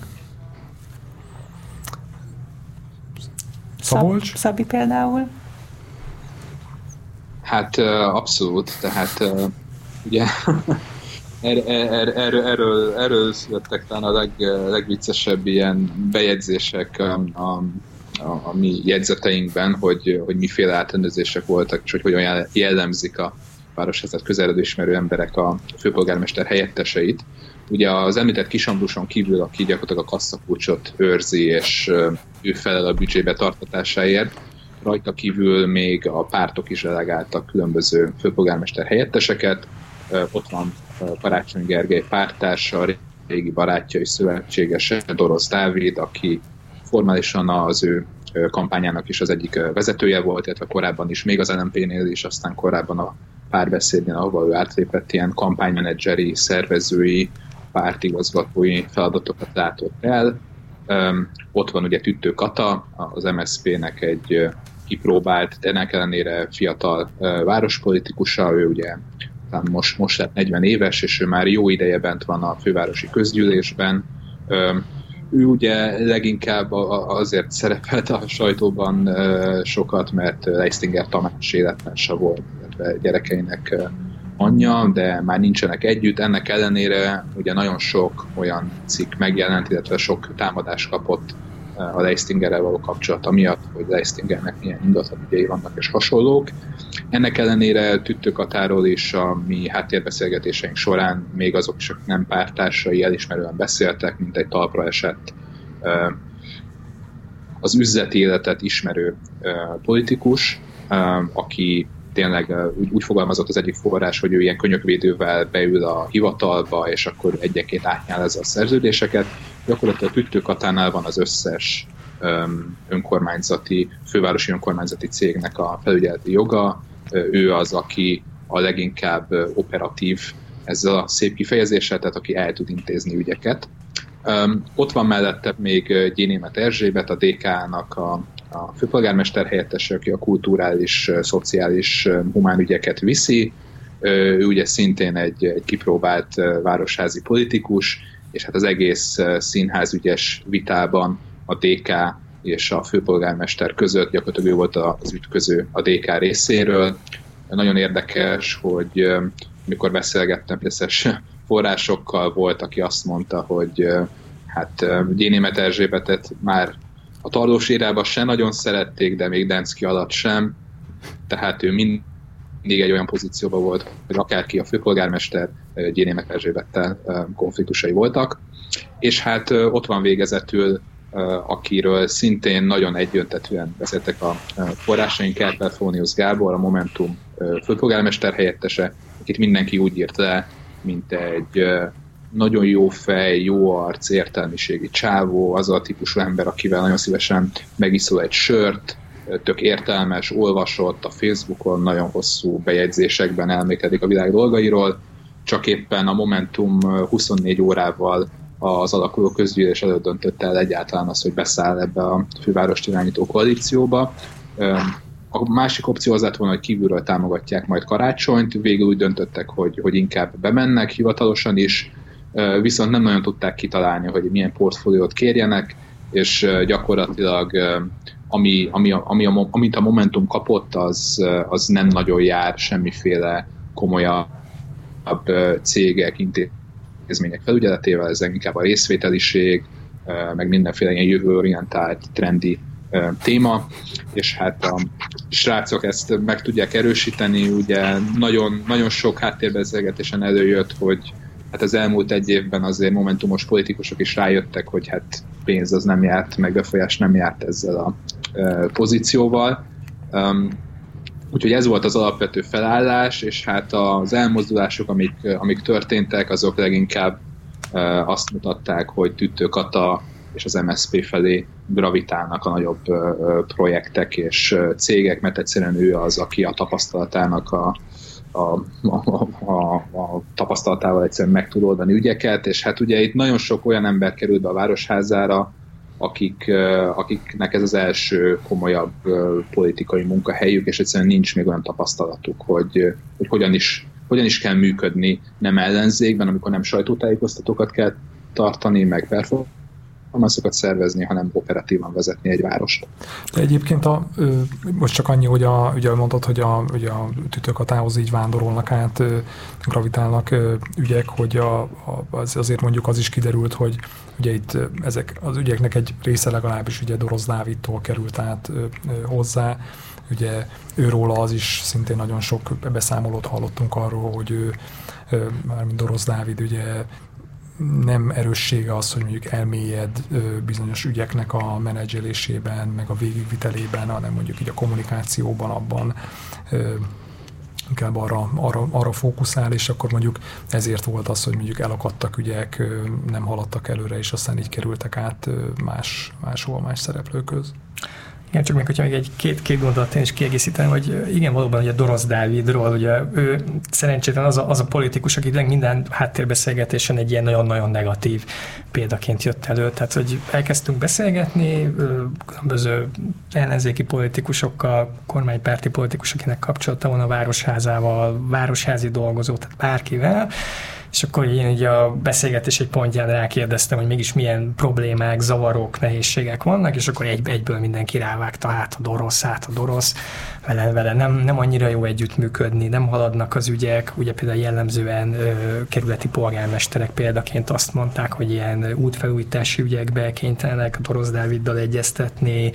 Szabolcs? Szab, Szabi például? Hát abszolút, tehát ugye [laughs] er, er, er, erről, erről születtek talán a leg, legviccesebb ilyen bejegyzések a, a, a, a mi jegyzeteinkben, hogy, hogy miféle átrendezések voltak, és hogy hogyan jellemzik a városházat közeledő ismerő emberek a főpolgármester helyetteseit. Ugye az említett Kisambruson kívül, aki gyakorlatilag a kasszakulcsot őrzi, és ő felel a büdzsébe tartatásáért, rajta kívül még a pártok is delegáltak különböző főpolgármester helyetteseket. Ott van Karácsony Gergely pártársa, régi barátja és szövetségese, Dorosz Dávid, aki formálisan az ő kampányának is az egyik vezetője volt, illetve korábban is, még az LNP-nél is, aztán korábban a párbeszédnél, ahol ő átlépett ilyen kampánymenedzseri, szervezői, pártigazgatói feladatokat látott el. Ott van ugye Tüttő Kata, az MSZP-nek egy kipróbált, de ennek ellenére fiatal várospolitikusa, ő ugye most, most lett 40 éves, és ő már jó ideje bent van a fővárosi közgyűlésben. Ő ugye leginkább azért szerepelt a sajtóban sokat, mert Leistinger Tamás élettársa volt, illetve gyerekeinek anyja, de már nincsenek együtt. Ennek ellenére ugye nagyon sok olyan cikk megjelent, illetve sok támadást kapott a Leistingerrel való kapcsolata miatt, hogy Leistingernek milyen ingatlan ügyei vannak és hasonlók. Ennek ellenére Tüttőkatáról is a mi háttérbeszélgetéseink során még azok is, akik nem pártársai elismerően beszéltek, mint egy talpra esett az üzleti életet ismerő politikus, aki tényleg úgy, úgy fogalmazott az egyik forrás, hogy ő ilyen könyökvédővel beül a hivatalba, és akkor egyenként átnyálazza a szerződéseket. Gyakorlatilag Tüttőkatánál van az összes önkormányzati, fővárosi önkormányzati cégnek a felügyeleti joga. Ő az, aki a leginkább operatív ezzel a szép kifejezéssel, tehát aki el tud intézni ügyeket. Ott van mellette még Gyénémet Erzsébet, a DK-nak a a főpolgármester helyettes, aki a kulturális, szociális, humán ügyeket viszi. Ő ugye szintén egy, egy kipróbált városházi politikus, és hát az egész színházügyes vitában a DK és a főpolgármester között gyakorlatilag ő volt az ütköző a DK részéről. Nagyon érdekes, hogy mikor beszélgettem összes forrásokkal, volt, aki azt mondta, hogy hát Gyénémet Erzsébetet már a Tardós érában se nagyon szerették, de még Denszki alatt sem, tehát ő mindig egy olyan pozícióban volt, hogy akárki a főpolgármester Gyénémek Erzsébettel konfliktusai voltak, és hát ott van végezetül akiről szintén nagyon egyöntetően beszéltek a forrásaink, Kerpel Fónius Gábor, a Momentum főpolgármester helyettese, akit mindenki úgy írt le, mint egy nagyon jó fej, jó arc, értelmiségi csávó, az a típusú ember, akivel nagyon szívesen megiszol egy sört, tök értelmes, olvasott a Facebookon, nagyon hosszú bejegyzésekben elmékedik a világ dolgairól, csak éppen a Momentum 24 órával az alakuló közgyűlés előtt döntött el egyáltalán az, hogy beszáll ebbe a fővárost irányító koalícióba. A másik opció az lett volna, hogy kívülről támogatják majd karácsonyt, végül úgy döntöttek, hogy, hogy inkább bemennek hivatalosan is, viszont nem nagyon tudták kitalálni, hogy milyen portfóliót kérjenek, és gyakorlatilag ami, ami, ami a, amit a Momentum kapott, az, az nem nagyon jár semmiféle komolyabb cégek, intézmények felügyeletével, ez inkább a részvételiség, meg mindenféle ilyen jövőorientált, trendi téma, és hát a srácok ezt meg tudják erősíteni, ugye nagyon, nagyon sok háttérbeszélgetésen előjött, hogy hát az elmúlt egy évben azért momentumos politikusok is rájöttek, hogy hát pénz az nem járt, meg befolyás nem járt ezzel a pozícióval. Úgyhogy ez volt az alapvető felállás, és hát az elmozdulások, amik, amik történtek, azok leginkább azt mutatták, hogy Tüttő Kata és az MSZP felé gravitálnak a nagyobb projektek és cégek, mert egyszerűen ő az, aki a tapasztalatának a, a, a, a, a tapasztalatával egyszerűen meg tud oldani ügyeket, és hát ugye itt nagyon sok olyan ember került be a Városházára, akik, akiknek ez az első komolyabb politikai munkahelyük, és egyszerűen nincs még olyan tapasztalatuk, hogy, hogy hogyan, is, hogyan is kell működni nem ellenzékben, amikor nem sajtótájékoztatókat kell tartani, meg performance performanceokat szervezni, hanem operatívan vezetni egy várost. De egyébként a, most csak annyi, hogy a, ugye mondtad, hogy a, ugye a tütőkatához így vándorolnak át, gravitálnak ügyek, hogy a, az, azért mondjuk az is kiderült, hogy ugye itt ezek az ügyeknek egy része legalábbis ugye Dorosz Dávidtól került át hozzá, ugye őróla az is szintén nagyon sok beszámolót hallottunk arról, hogy ő, mármint Dorosz Dávid ugye nem erőssége az, hogy mondjuk elmélyed bizonyos ügyeknek a menedzselésében, meg a végigvitelében, hanem mondjuk így a kommunikációban, abban inkább arra, arra, arra fókuszál, és akkor mondjuk ezért volt az, hogy mondjuk elakadtak ügyek, nem haladtak előre, és aztán így kerültek át más, máshol, más szereplőköz. Igen, csak még, hogyha még egy két, két gondolat én is kiegészíteném, hogy igen, valóban ugye Dorosz Dávidról, ugye ő szerencsétlen az a, az a politikus, aki minden háttérbeszélgetésen egy ilyen nagyon-nagyon negatív példaként jött elő. Tehát, hogy elkezdtünk beszélgetni különböző ellenzéki politikusokkal, kormánypárti politikus, akinek kapcsolata van a városházával, városházi dolgozó, tehát bárkivel, és akkor én ugye a beszélgetés egy pontján rákérdeztem, hogy mégis milyen problémák, zavarok, nehézségek vannak, és akkor egy, egyből mindenki rávágta hát a dorosz, hát a dorosz, vele, vele. Nem, nem annyira jó együttműködni, nem haladnak az ügyek, ugye például jellemzően ö, kerületi polgármesterek példaként azt mondták, hogy ilyen útfelújítási ügyekbe kénytelenek a Dorosz Dáviddal egyeztetni,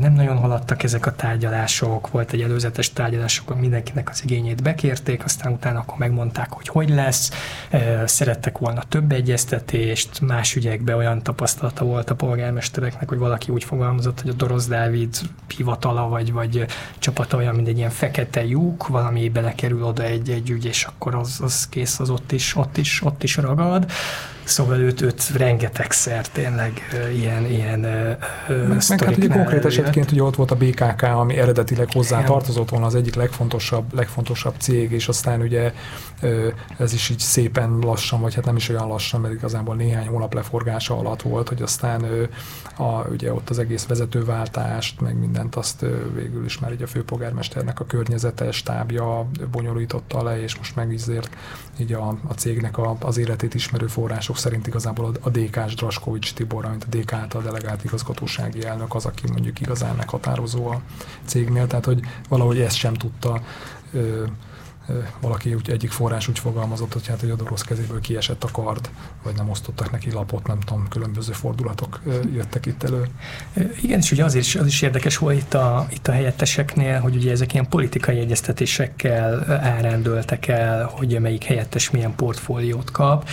nem nagyon haladtak ezek a tárgyalások, volt egy előzetes tárgyalás, akkor mindenkinek az igényét bekérték, aztán utána akkor megmondták, hogy hogy lesz, szerettek volna több egyeztetést, más ügyekben olyan tapasztalata volt a polgármestereknek, hogy valaki úgy fogalmazott, hogy a Dorosz Dávid hivatala vagy, vagy csapata olyan, mint egy ilyen fekete lyuk, valami belekerül oda egy, egy ügy, és akkor az, az kész, az ott is, ott is, ott is ragad. Szóval őt, őt rengetegszer tényleg ilyen, ilyen meg, meg hát ugye konkrét esetként ugye ott volt a BKK, ami eredetileg hozzá tartozott volna az egyik legfontosabb, legfontosabb cég, és aztán ugye ez is így szépen lassan, vagy hát nem is olyan lassan, mert igazából néhány hónap leforgása alatt volt, hogy aztán a, ugye ott az egész vezetőváltást, meg mindent azt végül is már így a főpolgármesternek a környezete, stábja bonyolította le, és most meg így a, a cégnek a, az életét ismerő források szerint igazából a, DK-s Draskovics Tibor, mint a DK által delegált igazgatósági elnök az, aki mondjuk igazán meghatározó a cégnél, tehát hogy valahogy ezt sem tudta ö, valaki úgy, egyik forrás úgy fogalmazott, hogy hát hogy a Dorosz kezéből kiesett a kard, vagy nem osztottak neki lapot, nem tudom, különböző fordulatok jöttek itt elő. Igen, és ugye az is, az is érdekes volt itt a, itt a helyetteseknél, hogy ugye ezek ilyen politikai egyeztetésekkel árán el, hogy melyik helyettes milyen portfóliót kap.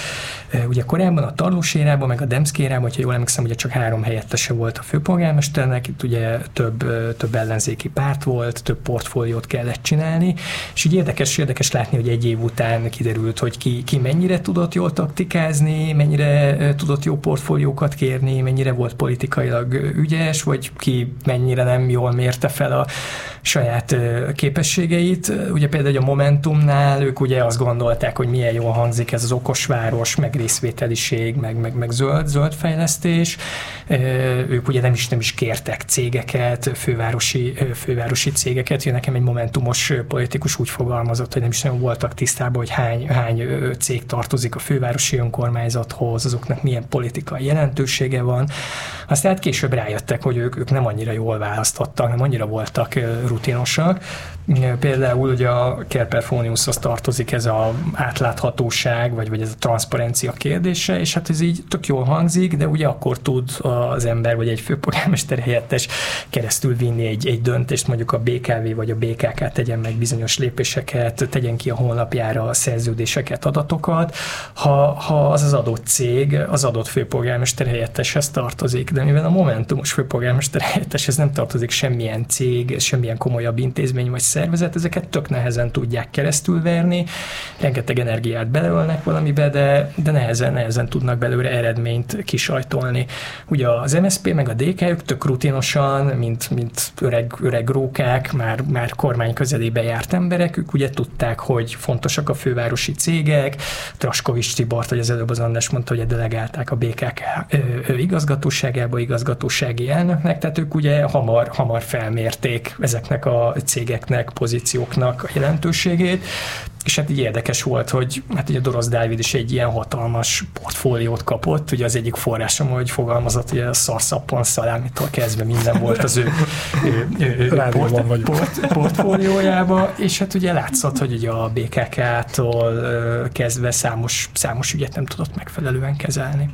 Ugye korábban a Tarlós meg a Demszki érában, hogyha jól emlékszem, ugye csak három helyettese volt a főpolgármesternek, itt ugye több, több ellenzéki párt volt, több portfóliót kellett csinálni, és így érdekes, érdekes látni, hogy egy év után kiderült, hogy ki, ki mennyire tudott jól taktikázni, mennyire tudott jó portfóliókat kérni, mennyire volt politikailag ügyes, vagy ki mennyire nem jól mérte fel a saját képességeit. Ugye például a Momentumnál ők ugye azt gondolták, hogy milyen jól hangzik ez az okos város, meg részvételiség, meg, meg, meg zöld, zöld fejlesztés. Ők ugye nem is, nem is kértek cégeket, fővárosi, fővárosi cégeket. Ugye nekem egy momentumos politikus úgy fogalmazott, hogy nem is nagyon voltak tisztában, hogy hány, hány cég tartozik a fővárosi önkormányzathoz, azoknak milyen politikai jelentősége van. Aztán hát később rájöttek, hogy ők, ők nem annyira jól választottak, nem annyira voltak rutinosak. Például ugye a Kerperfoniushoz tartozik ez a átláthatóság, vagy, vagy ez a transzparencia kérdése, és hát ez így tök jól hangzik, de ugye akkor tud az ember, vagy egy főpolgármester helyettes keresztül vinni egy, egy döntést, mondjuk a BKV vagy a BKK tegyen meg bizonyos lépéseket, tegyen ki a honlapjára szerződéseket, adatokat, ha, ha az az adott cég az adott főpolgármester helyetteshez tartozik, de mivel a Momentumos főpolgármester helyetteshez nem tartozik semmilyen cég, semmilyen komolyabb intézmény vagy szervezet, ezeket tök nehezen tudják keresztülverni, rengeteg energiát beleölnek valamibe, de, de nehezen, nehezen tudnak belőle eredményt kisajtolni. Ugye az MSP meg a DK, ők tök rutinosan, mint, mint öreg, öreg rókák, már, már kormány közelébe járt emberek, ők ugye tudták, hogy fontosak a fővárosi cégek, Traskovics Tibort, vagy az előbb az András mondta, hogy delegálták a BKK igazgatóságába, igazgatósági elnöknek, tehát ők ugye hamar, hamar felmérték ezeknek a cégeknek, pozícióknak a jelentőségét, és hát így érdekes volt, hogy hát ugye Dorosz Dávid is egy ilyen hatalmas portfóliót kapott, ugye az egyik forrásom, hogy fogalmazott, hogy a szarszappon szalámitól kezdve minden volt az ő, ő, ő, ő port, port, portfóliójába, és hát ugye látszott, hogy ugye a BKK-tól kezdve számos, számos ügyet nem tudott megfelelően kezelni.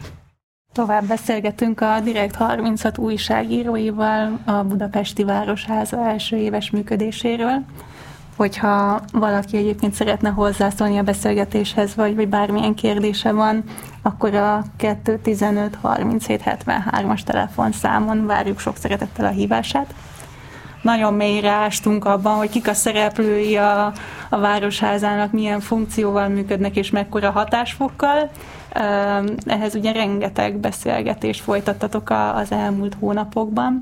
Tovább beszélgetünk a Direkt 36 újságíróival a Budapesti Városháza első éves működéséről. Hogyha valaki egyébként szeretne hozzászólni a beszélgetéshez, vagy, vagy bármilyen kérdése van, akkor a 215 37 73-as telefonszámon várjuk sok szeretettel a hívását. Nagyon mélyre ástunk abban, hogy kik a szereplői a, a Városházának, milyen funkcióval működnek és mekkora hatásfokkal. Ehhez ugye rengeteg beszélgetést folytattatok az elmúlt hónapokban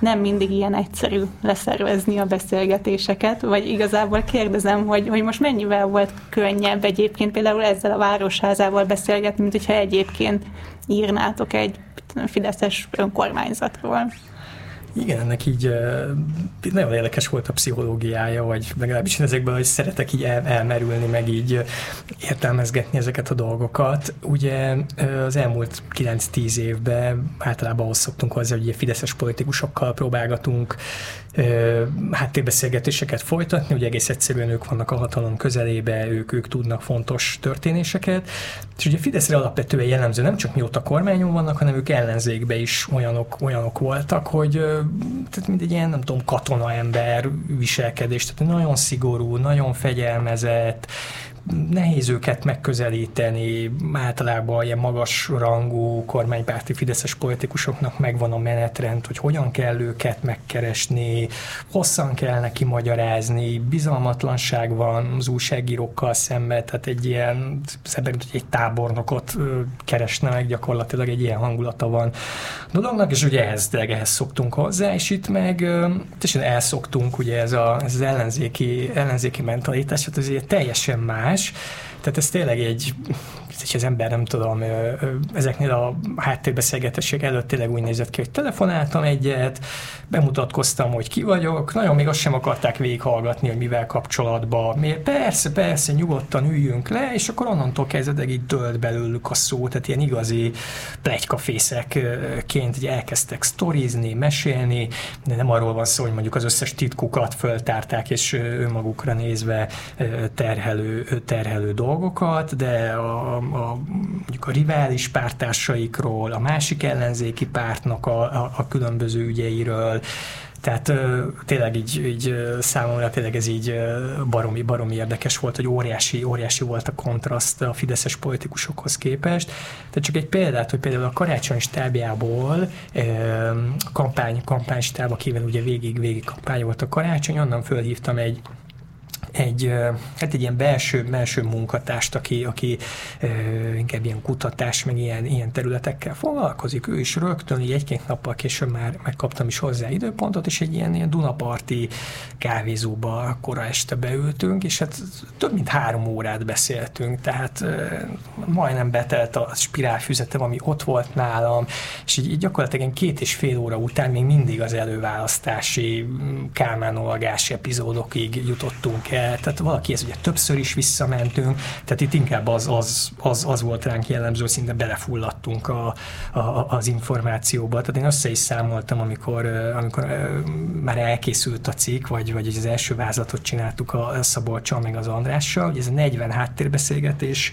nem mindig ilyen egyszerű leszervezni a beszélgetéseket, vagy igazából kérdezem, hogy, hogy most mennyivel volt könnyebb egyébként például ezzel a városházával beszélgetni, mint hogyha egyébként írnátok egy fideszes önkormányzatról. Igen, ennek így nagyon érdekes volt a pszichológiája, vagy legalábbis ezekben, hogy szeretek így el, elmerülni, meg így értelmezgetni ezeket a dolgokat. Ugye az elmúlt 9-10 évben általában ahhoz szoktunk hozzá, hogy fideszes politikusokkal próbálgatunk háttérbeszélgetéseket folytatni, ugye egész egyszerűen ők vannak a hatalom közelébe, ők, ők tudnak fontos történéseket, és ugye Fideszre alapvetően jellemző nem csak mióta kormányon vannak, hanem ők ellenzékbe is olyanok, olyanok voltak, hogy tehát mint egy ilyen, nem tudom, katonaember viselkedés, tehát nagyon szigorú, nagyon fegyelmezett, nehéz őket megközelíteni, általában ilyen magas rangú kormánypárti fideszes politikusoknak megvan a menetrend, hogy hogyan kell őket megkeresni, hosszan kell neki magyarázni, bizalmatlanság van az újságírókkal szemben, tehát egy ilyen, szerint, hogy egy tábornokot keresne meg, gyakorlatilag egy ilyen hangulata van dolognak, és ugye ehhez, ehhez szoktunk hozzá, és itt meg teljesen elszoktunk, ugye ez, a, ez az ellenzéki, ellenzéki mentalitás, hát ez teljesen más, más. Tehát ez tényleg egy, és az ember nem tudom, ezeknél a háttérbeszélgetések előtt tényleg úgy nézett ki, hogy telefonáltam egyet, bemutatkoztam, hogy ki vagyok, nagyon még azt sem akarták végighallgatni, hogy mivel kapcsolatban. Miért? Persze, persze, nyugodtan üljünk le, és akkor onnantól kezdve így dölt belőlük a szó, tehát ilyen igazi plegykafészekként elkezdtek sztorizni, mesélni, de nem arról van szó, hogy mondjuk az összes titkukat föltárták, és önmagukra nézve terhelő, terhelő dolgokat, de a, a, mondjuk a rivális pártársaikról, a másik ellenzéki pártnak a, a, a különböző ügyeiről, tehát tényleg így, így számomra tényleg ez így baromi, baromi érdekes volt, hogy óriási, óriási volt a kontraszt a fideszes politikusokhoz képest. Tehát csak egy példát, hogy például a karácsony stábjából kampány, kampánystáb, akivel ugye végig, végig kampány volt a karácsony, onnan fölhívtam egy egy, hát egy ilyen belső, belső munkatást, aki, aki inkább ilyen kutatás, meg ilyen, ilyen területekkel foglalkozik. Ő is rögtön, így egy-két nappal később már megkaptam is hozzá időpontot, és egy ilyen, ilyen Dunaparti kávézóba kora este beültünk, és hát több mint három órát beszéltünk, tehát majdnem betelt a spirálfüzetem, ami ott volt nálam, és így, így gyakorlatilag két és fél óra után még mindig az előválasztási Kálmán epizódokig jutottunk el, tehát valaki ez ugye többször is visszamentünk, tehát itt inkább az, az, az, az volt ránk jellemző, szinte belefulladtunk a, a, az információba. Tehát én össze is számoltam, amikor, amikor már elkészült a cikk, vagy, vagy az első vázlatot csináltuk a Szabolcsal, meg az Andrással, hogy ez a 40 háttérbeszélgetés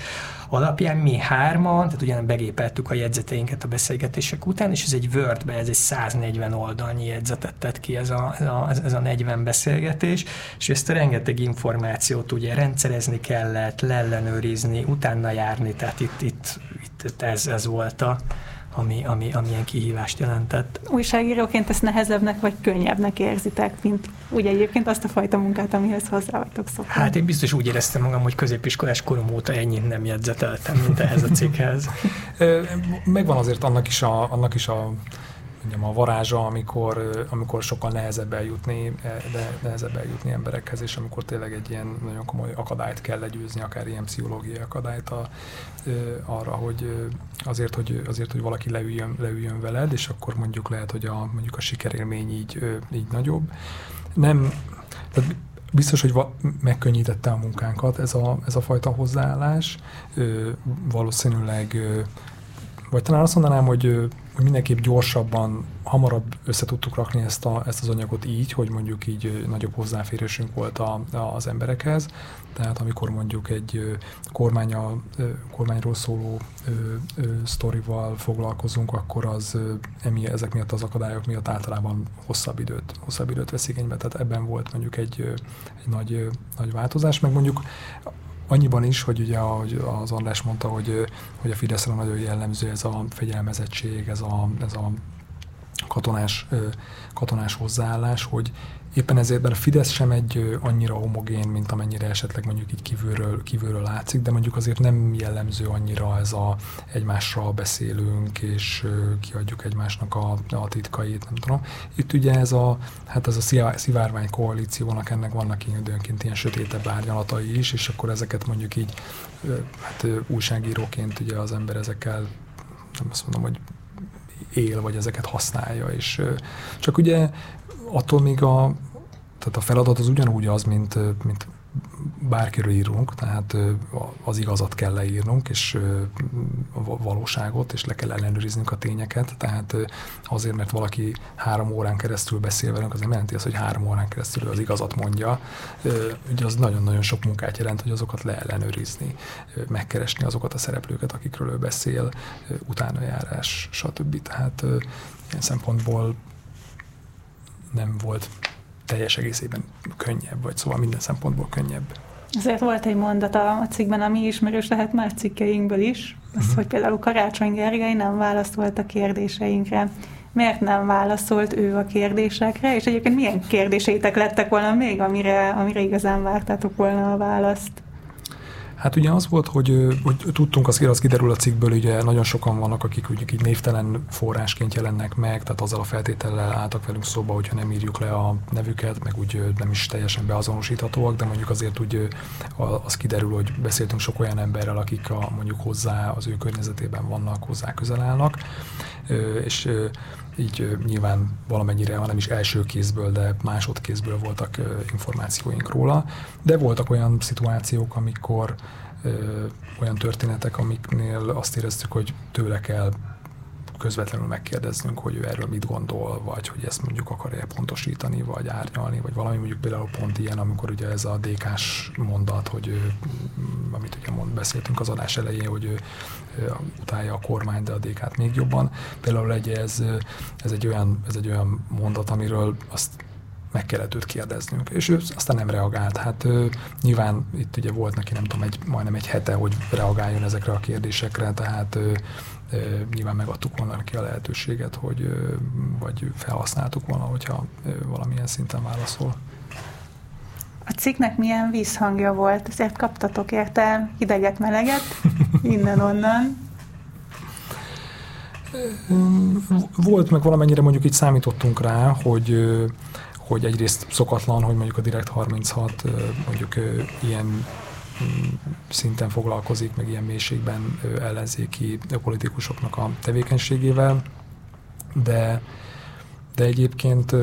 alapján mi hárman, tehát ugyan begépeltük a jegyzeteinket a beszélgetések után, és ez egy Wordbe, ez egy 140 oldalnyi jegyzetet tett ki ez a, ez a, ez a 40 beszélgetés, és ezt a rengeteg információt ugye rendszerezni kellett, leellenőrizni, utána járni, tehát itt, itt, itt ez, ez volt a, ami, ami, ami ilyen kihívást jelentett. Újságíróként ezt nehezebbnek vagy könnyebbnek érzitek, mint ugye egyébként azt a fajta munkát, amihez hozzá vagytok szokva? Hát én biztos úgy éreztem magam, hogy középiskolás korom óta ennyit nem jegyzeteltem, mint ehhez a cikkhez. [laughs] Megvan azért annak is a, annak is a mondjam, a varázsa, amikor, amikor sokkal nehezebb eljutni, de nehezebb eljutni emberekhez, és amikor tényleg egy ilyen nagyon komoly akadályt kell legyőzni, akár ilyen pszichológiai akadályt a, arra, hogy azért, hogy, azért, hogy valaki leüljön, leüljön veled, és akkor mondjuk lehet, hogy a, mondjuk a sikerélmény így, így nagyobb. Nem, tehát biztos, hogy va- megkönnyítette a munkánkat ez a, ez a fajta hozzáállás. Ö, valószínűleg, ö, vagy talán azt mondanám, hogy hogy mindenképp gyorsabban, hamarabb össze tudtuk rakni ezt, a, ezt az anyagot így, hogy mondjuk így nagyobb hozzáférésünk volt a, a, az emberekhez. Tehát amikor mondjuk egy kormány a, kormányról szóló ö, ö, sztorival foglalkozunk, akkor az emi, ezek miatt az akadályok miatt általában hosszabb időt, hosszabb időt vesz igénybe. Tehát ebben volt mondjuk egy, egy nagy, nagy változás, meg mondjuk Annyiban is, hogy ugye ahogy az András mondta, hogy, hogy a Fideszre nagyon jellemző ez a fegyelmezettség, ez a, ez a katonás, katonás hozzáállás, hogy Éppen ezért a Fidesz sem egy annyira homogén, mint amennyire esetleg mondjuk így kívülről, kívülről látszik, de mondjuk azért nem jellemző annyira ez a egymással beszélünk, és kiadjuk egymásnak a, a titkait, nem tudom. Itt ugye ez a, hát ez a szivárvány koalíciónak ennek vannak időnként ilyen sötétebb árnyalatai is, és akkor ezeket mondjuk így, hát újságíróként ugye az ember ezekkel, nem azt mondom, hogy él, vagy ezeket használja, és csak ugye attól még a, tehát a feladat az ugyanúgy az, mint, mint bárkiről írunk, tehát az igazat kell leírnunk, és a valóságot, és le kell ellenőriznünk a tényeket, tehát azért, mert valaki három órán keresztül beszél velünk, az nem jelenti azt, hogy három órán keresztül az igazat mondja. Ugye az nagyon-nagyon sok munkát jelent, hogy azokat leellenőrizni, megkeresni azokat a szereplőket, akikről ő beszél, utánajárás, stb. Tehát ilyen szempontból nem volt teljes egészében könnyebb, vagy szóval minden szempontból könnyebb. Azért volt egy mondat a cikkben, ami ismerős lehet más cikkeinkből is, az, uh-huh. hogy például Karácsony Gergely nem válaszolt a kérdéseinkre. Miért nem válaszolt ő a kérdésekre, és egyébként milyen kérdéseitek lettek volna még, amire, amire igazán vártátok volna a választ? Hát ugye az volt, hogy, hogy tudtunk, az, az kiderül a cikkből, ugye nagyon sokan vannak, akik ugye így névtelen forrásként jelennek meg, tehát azzal a feltétellel álltak velünk szóba, hogyha nem írjuk le a nevüket, meg úgy nem is teljesen beazonosíthatóak, de mondjuk azért úgy az kiderül, hogy beszéltünk sok olyan emberrel, akik a, mondjuk hozzá az ő környezetében vannak, hozzá közel állnak, és így nyilván valamennyire, hanem is első kézből, de másodkézből voltak információink róla, de voltak olyan szituációk, amikor olyan történetek, amiknél azt éreztük, hogy tőle kell közvetlenül megkérdeznünk, hogy ő erről mit gondol, vagy hogy ezt mondjuk akarja pontosítani, vagy árnyalni, vagy valami mondjuk például pont ilyen, amikor ugye ez a DK-s mondat, hogy ő, amit ugye mond, beszéltünk az adás elején, hogy ő, utálja a kormány, de a DK-t még jobban. Például egy, ez, ez, egy olyan, ez egy olyan mondat, amiről azt meg kellett őt kérdeznünk. És ő aztán nem reagált. Hát ő, nyilván itt ugye volt neki nem tudom, egy, majdnem egy hete, hogy reagáljon ezekre a kérdésekre, tehát ő, nyilván megadtuk volna neki a lehetőséget, hogy vagy felhasználtuk volna, hogyha valamilyen szinten válaszol. A cikknek milyen vízhangja volt? Ezért kaptatok érte hideget, meleget, innen-onnan. Volt, meg valamennyire mondjuk itt számítottunk rá, hogy hogy egyrészt szokatlan, hogy mondjuk a Direkt 36 mondjuk ilyen szinten foglalkozik, meg ilyen mélységben ellenzéki politikusoknak a tevékenységével, de, de egyébként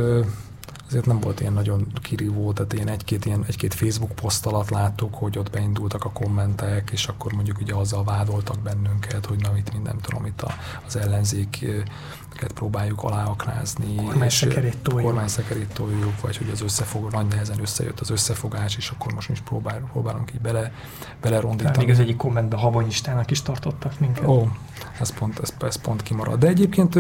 azért nem volt ilyen nagyon kirívó, tehát ilyen egy-két, ilyen, egy-két Facebook poszt alatt láttuk, hogy ott beindultak a kommentek, és akkor mondjuk ugye azzal vádoltak bennünket, hogy na itt minden tudom, itt az ellenzék próbáljuk aláaknázni. Kormányszekerét toljuk. Kormányszekerét toljuk, vagy hogy az összefog, nagy nehezen összejött az összefogás, és akkor most is próbál, próbálunk így bele, belerondítani. Még az egyik kommentben Havanyistának is tartottak minket. Ó, ez pont, ez, ez pont kimarad. De egyébként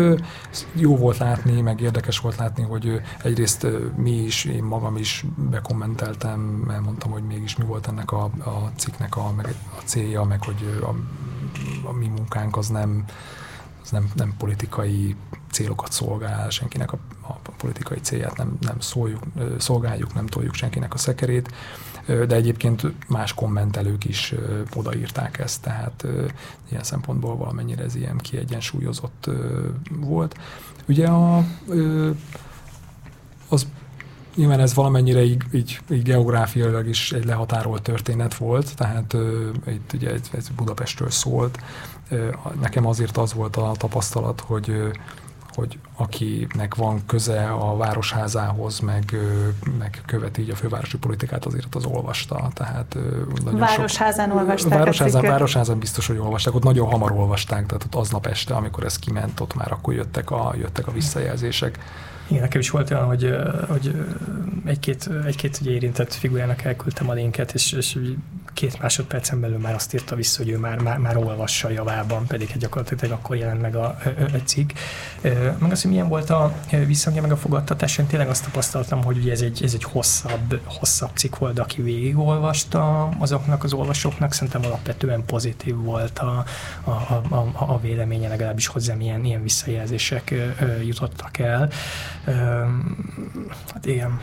jó volt látni, meg érdekes volt látni, hogy egyrészt mi is, én magam is bekommenteltem, elmondtam, hogy mégis mi volt ennek a, a cikknek a, meg a célja, meg hogy a, a mi munkánk az nem, az nem, nem politikai célokat szolgál, senkinek a, a politikai célját nem, nem szóljuk, szolgáljuk, nem toljuk senkinek a szekerét, de egyébként más kommentelők is odaírták ezt, tehát ilyen szempontból valamennyire ez ilyen kiegyensúlyozott volt. Ugye a, az nyilván ez valamennyire így, így, így geográfiailag is egy lehatárolt történet volt, tehát itt ugye ez, ez Budapestről szólt. Nekem azért az volt a tapasztalat, hogy hogy akinek van köze a városházához, meg, meg követi így a fővárosi politikát, azért az olvasta. Tehát nagyon Városházán sok, olvasták. Városházán, városházán biztos, hogy olvasták. Ott nagyon hamar olvasták, tehát ott aznap este, amikor ez kiment, ott már akkor jöttek a, jöttek a visszajelzések. Igen, nekem is volt olyan, hogy, hogy egy-két, egy-két ugye érintett figurának elküldtem a linket, és, és két másodpercen belül már azt írta vissza, hogy ő már, már, már olvassa javában, pedig gyakorlatilag akkor jelent meg a, a cikk. Meg az, hogy milyen volt a visszhangja meg a fogadtatás, én tényleg azt tapasztaltam, hogy ugye ez egy, ez egy hosszabb, hosszabb cikk volt, aki végigolvasta azoknak az olvasóknak, szerintem alapvetően pozitív volt a, a, a, a véleménye, legalábbis hozzám ilyen, ilyen visszajelzések jutottak el. Hát igen.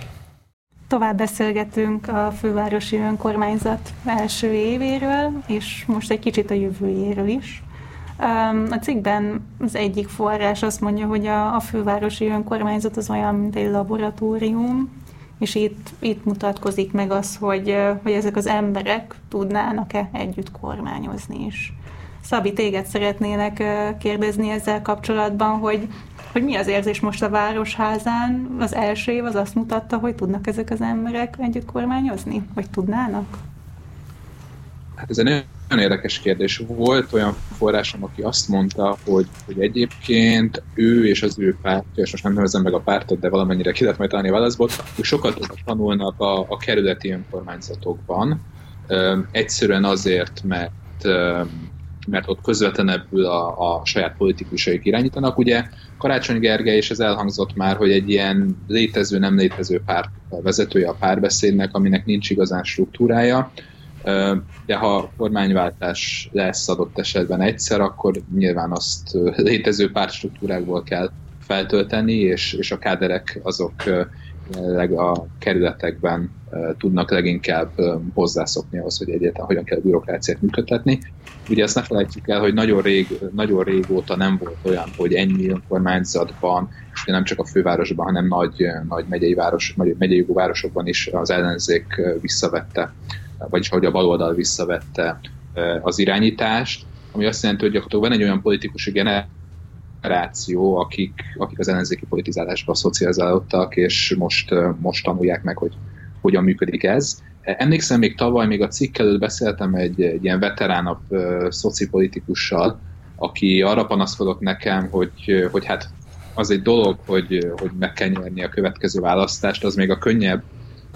Tovább beszélgetünk a fővárosi önkormányzat első évéről, és most egy kicsit a jövőjéről is. A cikkben az egyik forrás azt mondja, hogy a, a fővárosi önkormányzat az olyan, mint egy laboratórium, és itt, itt mutatkozik meg az, hogy, hogy ezek az emberek tudnának-e együtt kormányozni is. Szabi, téged szeretnének kérdezni ezzel kapcsolatban, hogy hogy mi az érzés most a Városházán. Az első év az azt mutatta, hogy tudnak ezek az emberek együtt kormányozni? Vagy tudnának? Hát ez egy nagyon érdekes kérdés. Volt olyan forrásom, aki azt mondta, hogy, hogy egyébként ő és az ő pártja, és most nem nevezem meg a pártot, de valamennyire ki lehet majd találni a válaszból, hogy sokat tanulnak a, a kerületi önkormányzatokban. egyszerűen azért, mert mert ott közvetlenebbül a, a saját politikusaik irányítanak. Ugye Karácsony Gergely, és ez elhangzott már, hogy egy ilyen létező, nem létező párt vezetője a párbeszédnek, aminek nincs igazán struktúrája, de ha kormányváltás lesz adott esetben egyszer, akkor nyilván azt létező pártstruktúrákból kell feltölteni, és, és a káderek azok jelenleg a kerületekben tudnak leginkább hozzászokni ahhoz, hogy egyáltalán hogyan kell a bürokráciát működtetni. Ugye ezt ne felejtjük el, hogy nagyon, rég, nagyon régóta nem volt olyan, hogy ennyi önkormányzatban, és nem csak a fővárosban, hanem nagy, nagy megyei, város, megyei városokban is az ellenzék visszavette, vagyis hogy a baloldal visszavette az irányítást, ami azt jelenti, hogy gyakorlatilag van egy olyan politikusi generáció, generáció, akik, akik az ellenzéki politizálásba szocializálódtak, és most, most tanulják meg, hogy hogyan működik ez. Emlékszem, még tavaly, még a cikk előtt beszéltem egy, egy ilyen veteránabb szocipolitikussal, aki arra panaszkodott nekem, hogy, hogy hát az egy dolog, hogy, hogy meg kell nyerni a következő választást, az még a könnyebb,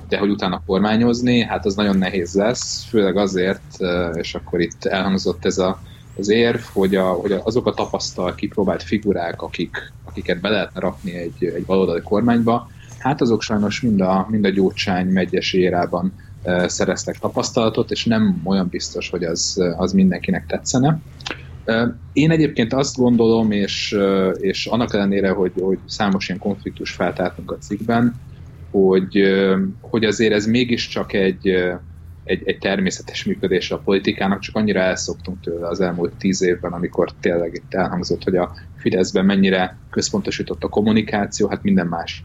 de hogy utána kormányozni, hát az nagyon nehéz lesz, főleg azért, és akkor itt elhangzott ez a az érv, hogy, a, hogy azok a tapasztalt, kipróbált figurák, akik, akiket be lehetne rakni egy, egy baloldali kormányba, hát azok sajnos mind a, mind a Gyurcsány megyes érában e, szereztek tapasztalatot, és nem olyan biztos, hogy az, az mindenkinek tetszene. Én egyébként azt gondolom, és, és annak ellenére, hogy, hogy számos ilyen konfliktus feltártunk a cikkben, hogy, hogy azért ez mégiscsak egy, egy, egy természetes működése a politikának, csak annyira elszoktunk tőle az elmúlt tíz évben, amikor tényleg itt elhangzott, hogy a Fideszben mennyire központosított a kommunikáció, hát minden más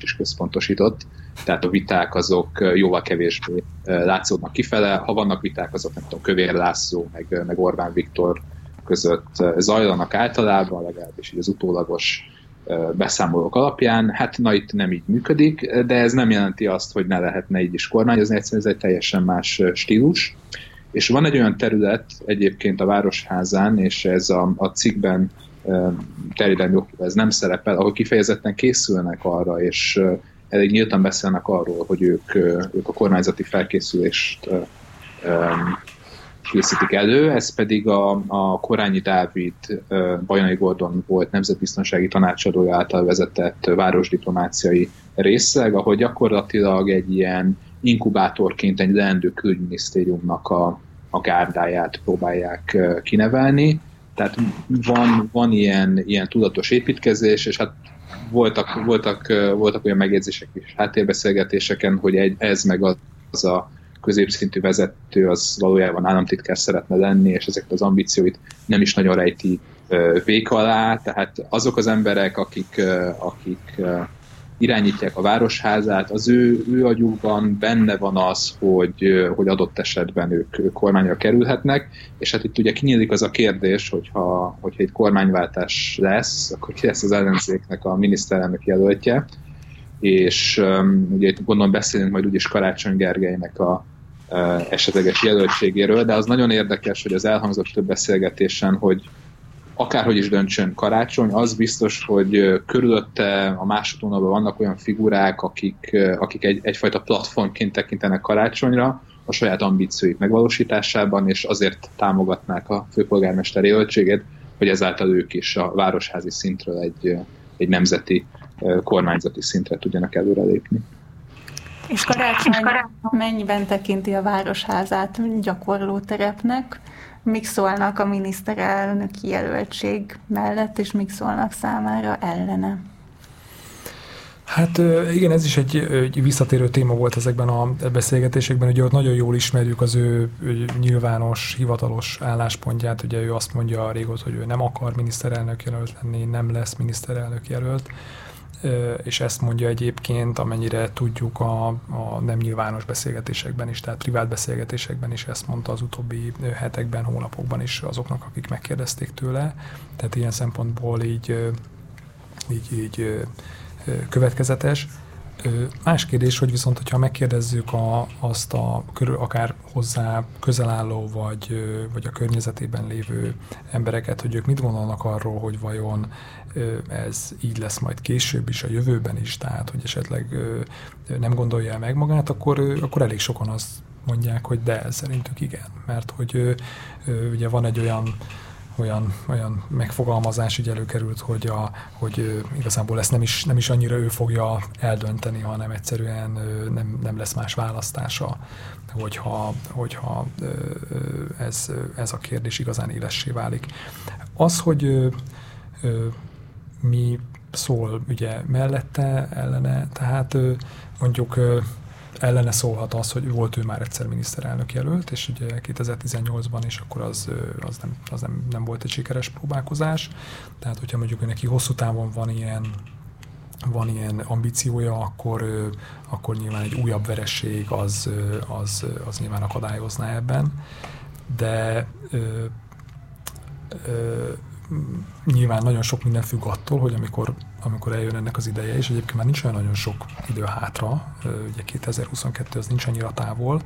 is központosított, tehát a viták azok jóval kevésbé látszódnak kifele, ha vannak viták, azok nem tudom, Kövér László, meg, meg Orbán Viktor között zajlanak általában, legalábbis így az utólagos beszámolók alapján. Hát na itt nem így működik, de ez nem jelenti azt, hogy ne lehetne így is kormányozni, egyszerűen ez egy teljesen más stílus. És van egy olyan terület egyébként a Városházán, és ez a, a cikkben terjedelmi okból ez nem szerepel, ahol kifejezetten készülnek arra, és elég nyíltan beszélnek arról, hogy ők, ők a kormányzati felkészülést készítik elő, ez pedig a, a Korányi Dávid Bajnai Gordon volt nemzetbiztonsági tanácsadója által vezetett városdiplomáciai részleg, ahol gyakorlatilag egy ilyen inkubátorként egy leendő külügyminisztériumnak a, a gárdáját próbálják kinevelni. Tehát van, van ilyen, ilyen tudatos építkezés, és hát voltak, voltak, voltak olyan megjegyzések is háttérbeszélgetéseken, hogy egy, ez meg az, az a középszintű vezető az valójában államtitkár szeretne lenni, és ezeket az ambícióit nem is nagyon rejti vék alá, tehát azok az emberek, akik, akik irányítják a városházát, az ő, ő agyukban benne van az, hogy, hogy adott esetben ők, ők kormányra kerülhetnek, és hát itt ugye kinyílik az a kérdés, hogyha, hogyha itt kormányváltás lesz, akkor ki lesz az ellenzéknek a miniszterelnök jelöltje, és um, ugye itt gondolom beszélünk majd úgyis Karácsony Gergelynek a, esetleges jelöltségéről, de az nagyon érdekes, hogy az elhangzott több beszélgetésen, hogy akárhogy is döntsön karácsony, az biztos, hogy körülötte a másodvonalban vannak olyan figurák, akik, akik egy, egyfajta platformként tekintenek karácsonyra a saját ambícióik megvalósításában, és azért támogatnák a főpolgármester jelöltségét, hogy ezáltal ők is a városházi szintről egy, egy nemzeti kormányzati szintre tudjanak előrelépni. És karácsony mennyiben tekinti a városházát gyakorló terepnek? Mik szólnak a miniszterelnöki jelöltség mellett, és mik szólnak számára ellene? Hát igen, ez is egy, egy visszatérő téma volt ezekben a beszélgetésekben, ugye ott nagyon jól ismerjük az ő, ő nyilvános, hivatalos álláspontját, ugye ő azt mondja régóta, hogy ő nem akar miniszterelnök jelölt lenni, nem lesz miniszterelnök jelölt, és ezt mondja egyébként, amennyire tudjuk a, a nem nyilvános beszélgetésekben is, tehát privát beszélgetésekben is ezt mondta az utóbbi hetekben, hónapokban is azoknak, akik megkérdezték tőle. Tehát ilyen szempontból így, így, így következetes. Más kérdés, hogy viszont, hogyha megkérdezzük a, azt a körül, akár hozzá közel álló, vagy, vagy a környezetében lévő embereket, hogy ők mit gondolnak arról, hogy vajon ez így lesz majd később is, a jövőben is, tehát hogy esetleg nem gondolja meg magát, akkor, akkor elég sokan azt mondják, hogy de szerintük igen, mert hogy ugye van egy olyan olyan, olyan megfogalmazás így előkerült, hogy, a, hogy igazából ezt nem is, nem is annyira ő fogja eldönteni, hanem egyszerűen nem, nem lesz más választása, hogyha, hogyha ez, ez a kérdés igazán élessé válik. Az, hogy mi szól ugye mellette, ellene, tehát mondjuk ellene szólhat az, hogy volt ő már egyszer miniszterelnök jelölt, és ugye 2018-ban is akkor az, az, nem, az nem, nem volt egy sikeres próbálkozás. Tehát, hogyha mondjuk neki hosszú távon van ilyen van ilyen ambíciója, akkor, akkor nyilván egy újabb veresség az, az, az nyilván akadályozná ebben. De ö, ö, nyilván nagyon sok minden függ attól, hogy amikor, amikor eljön ennek az ideje, és egyébként már nincs olyan nagyon sok idő hátra, ugye 2022 az nincs annyira távol,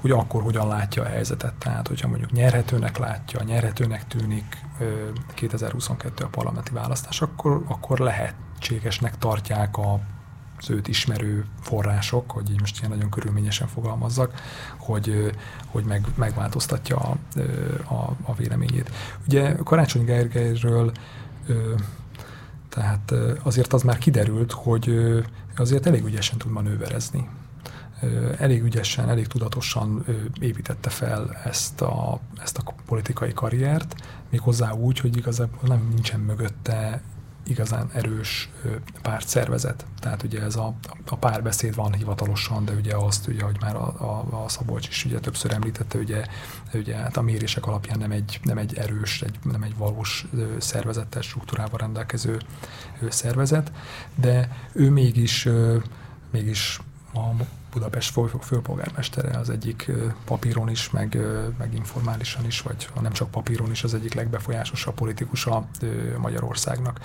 hogy akkor hogyan látja a helyzetet. Tehát, hogyha mondjuk nyerhetőnek látja, nyerhetőnek tűnik 2022 a parlamenti választás, akkor, akkor lehetségesnek tartják a az őt ismerő források, hogy így most ilyen nagyon körülményesen fogalmazzak, hogy, hogy meg, megváltoztatja a, a, a véleményét. Ugye Karácsony Gergelyről tehát azért az már kiderült, hogy azért elég ügyesen tud manőverezni. Elég ügyesen, elég tudatosan építette fel ezt a, ezt a politikai karriert, méghozzá úgy, hogy igazából nem nincsen mögötte igazán erős pártszervezet. Tehát ugye ez a, a párbeszéd van hivatalosan, de ugye azt, ugye, hogy már a, a, a Szabolcs is ugye többször említette, ugye, ugye hát a mérések alapján nem egy, nem egy erős, egy, nem egy valós szervezettel, struktúrával rendelkező szervezet, de ő mégis, mégis a Budapest főpolgármestere az egyik papíron is, meg, meg informálisan is, vagy ha nem csak papíron is az egyik legbefolyásosabb politikusa Magyarországnak.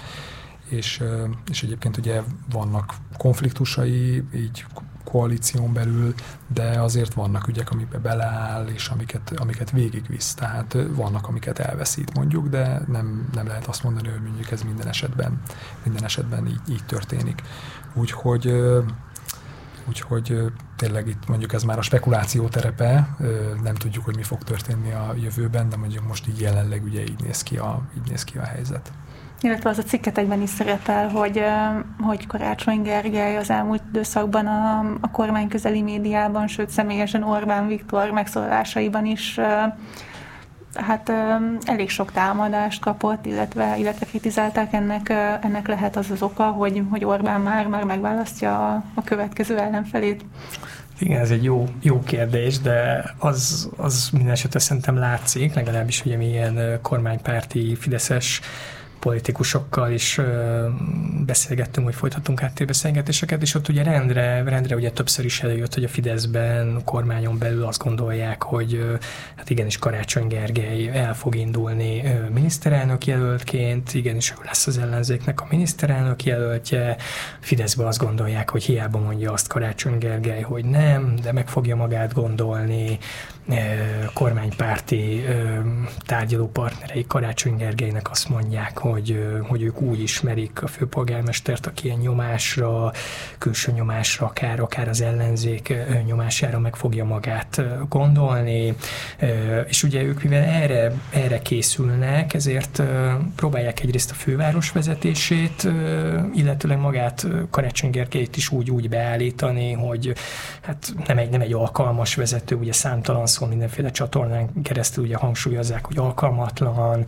és, és egyébként ugye vannak konfliktusai, így koalíción belül, de azért vannak ügyek, amiben beleáll, és amiket, amiket végigvisz. Tehát vannak, amiket elveszít mondjuk, de nem, nem lehet azt mondani, hogy mondjuk ez minden esetben, minden esetben így, így történik. Úgyhogy úgyhogy tényleg itt mondjuk ez már a spekuláció terepe, nem tudjuk, hogy mi fog történni a jövőben, de mondjuk most így jelenleg ugye így néz ki a, így néz ki a helyzet. Illetve az a cikketekben is szerepel, hogy, hogy Karácsony Gergely az elmúlt időszakban a, a kormány közeli médiában, sőt személyesen Orbán Viktor megszólalásaiban is hát elég sok támadást kapott, illetve, illetve kritizálták ennek, ennek lehet az az oka, hogy, hogy Orbán már, már megválasztja a, a következő ellenfelét. Igen, ez egy jó, jó kérdés, de az, az minden esetre szerintem látszik, legalábbis ugye milyen kormánypárti Fideszes politikusokkal is beszélgettünk, hogy folytatunk áttérbeszélgetéseket, és ott ugye rendre, rendre ugye többször is előjött, hogy a Fideszben, a kormányon belül azt gondolják, hogy hát igenis Karácsony Gergely el fog indulni miniszterelnök jelöltként, igenis ő lesz az ellenzéknek a miniszterelnök jelöltje, Fideszben azt gondolják, hogy hiába mondja azt Karácsony Gergely, hogy nem, de meg fogja magát gondolni, kormánypárti tárgyalópartnerei Karácsony Gergelynek azt mondják, hogy, hogy ők úgy ismerik a főpolgármestert, aki ilyen nyomásra, külső nyomásra, akár, akár az ellenzék nyomására meg fogja magát gondolni, és ugye ők mivel erre, erre készülnek, ezért próbálják egyrészt a főváros vezetését, illetőleg magát Karácsony Gergelyt is úgy, úgy beállítani, hogy hát nem egy, nem egy alkalmas vezető, ugye számtalan szó mindenféle csatornán keresztül ugye hangsúlyozzák, hogy alkalmatlan,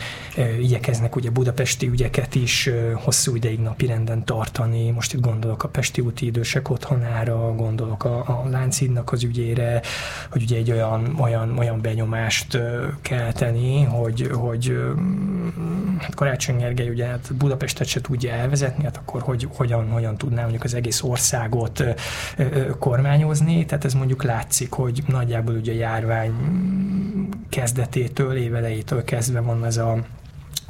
igyekeznek ugye budapesti ügyeket is hosszú ideig napirenden tartani. Most itt gondolok a Pesti úti idősek otthonára, gondolok a, a Láncidnak az ügyére, hogy ugye egy olyan, olyan, olyan benyomást kell tenni, hogy, hogy hát Karácsony Gergely ugye hát Budapestet se tudja elvezetni, hát akkor hogy, hogyan, hogyan tudná mondjuk az egész országot kormányozni, tehát ez mondjuk látszik, hogy nagyjából ugye járvány járvány kezdetétől, évelejétől kezdve van ez a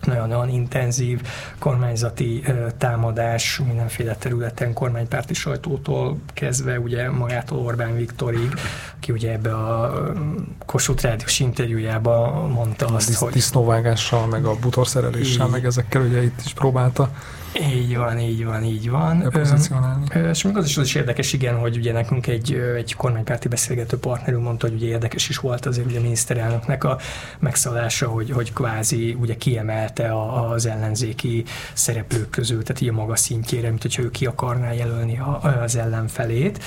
nagyon-nagyon intenzív kormányzati támadás mindenféle területen, kormánypárti sajtótól kezdve ugye magától Orbán Viktorig, aki ugye ebbe a Kossuth Rádiós interjújában mondta azt, Diszt, hogy... Disznóvágással, meg a butorszereléssel, meg ezekkel ugye itt is próbálta így van, így van, így van. És még az is, az is érdekes, igen, hogy ugye nekünk egy, egy kormánypárti beszélgető partnerünk mondta, hogy ugye érdekes is volt azért ugye a miniszterelnöknek a megszállása, hogy, hogy kvázi ugye kiemelte a, az ellenzéki szereplők közül, tehát a maga szintjére, mint hogyha ő ki akarná jelölni a, az ellenfelét.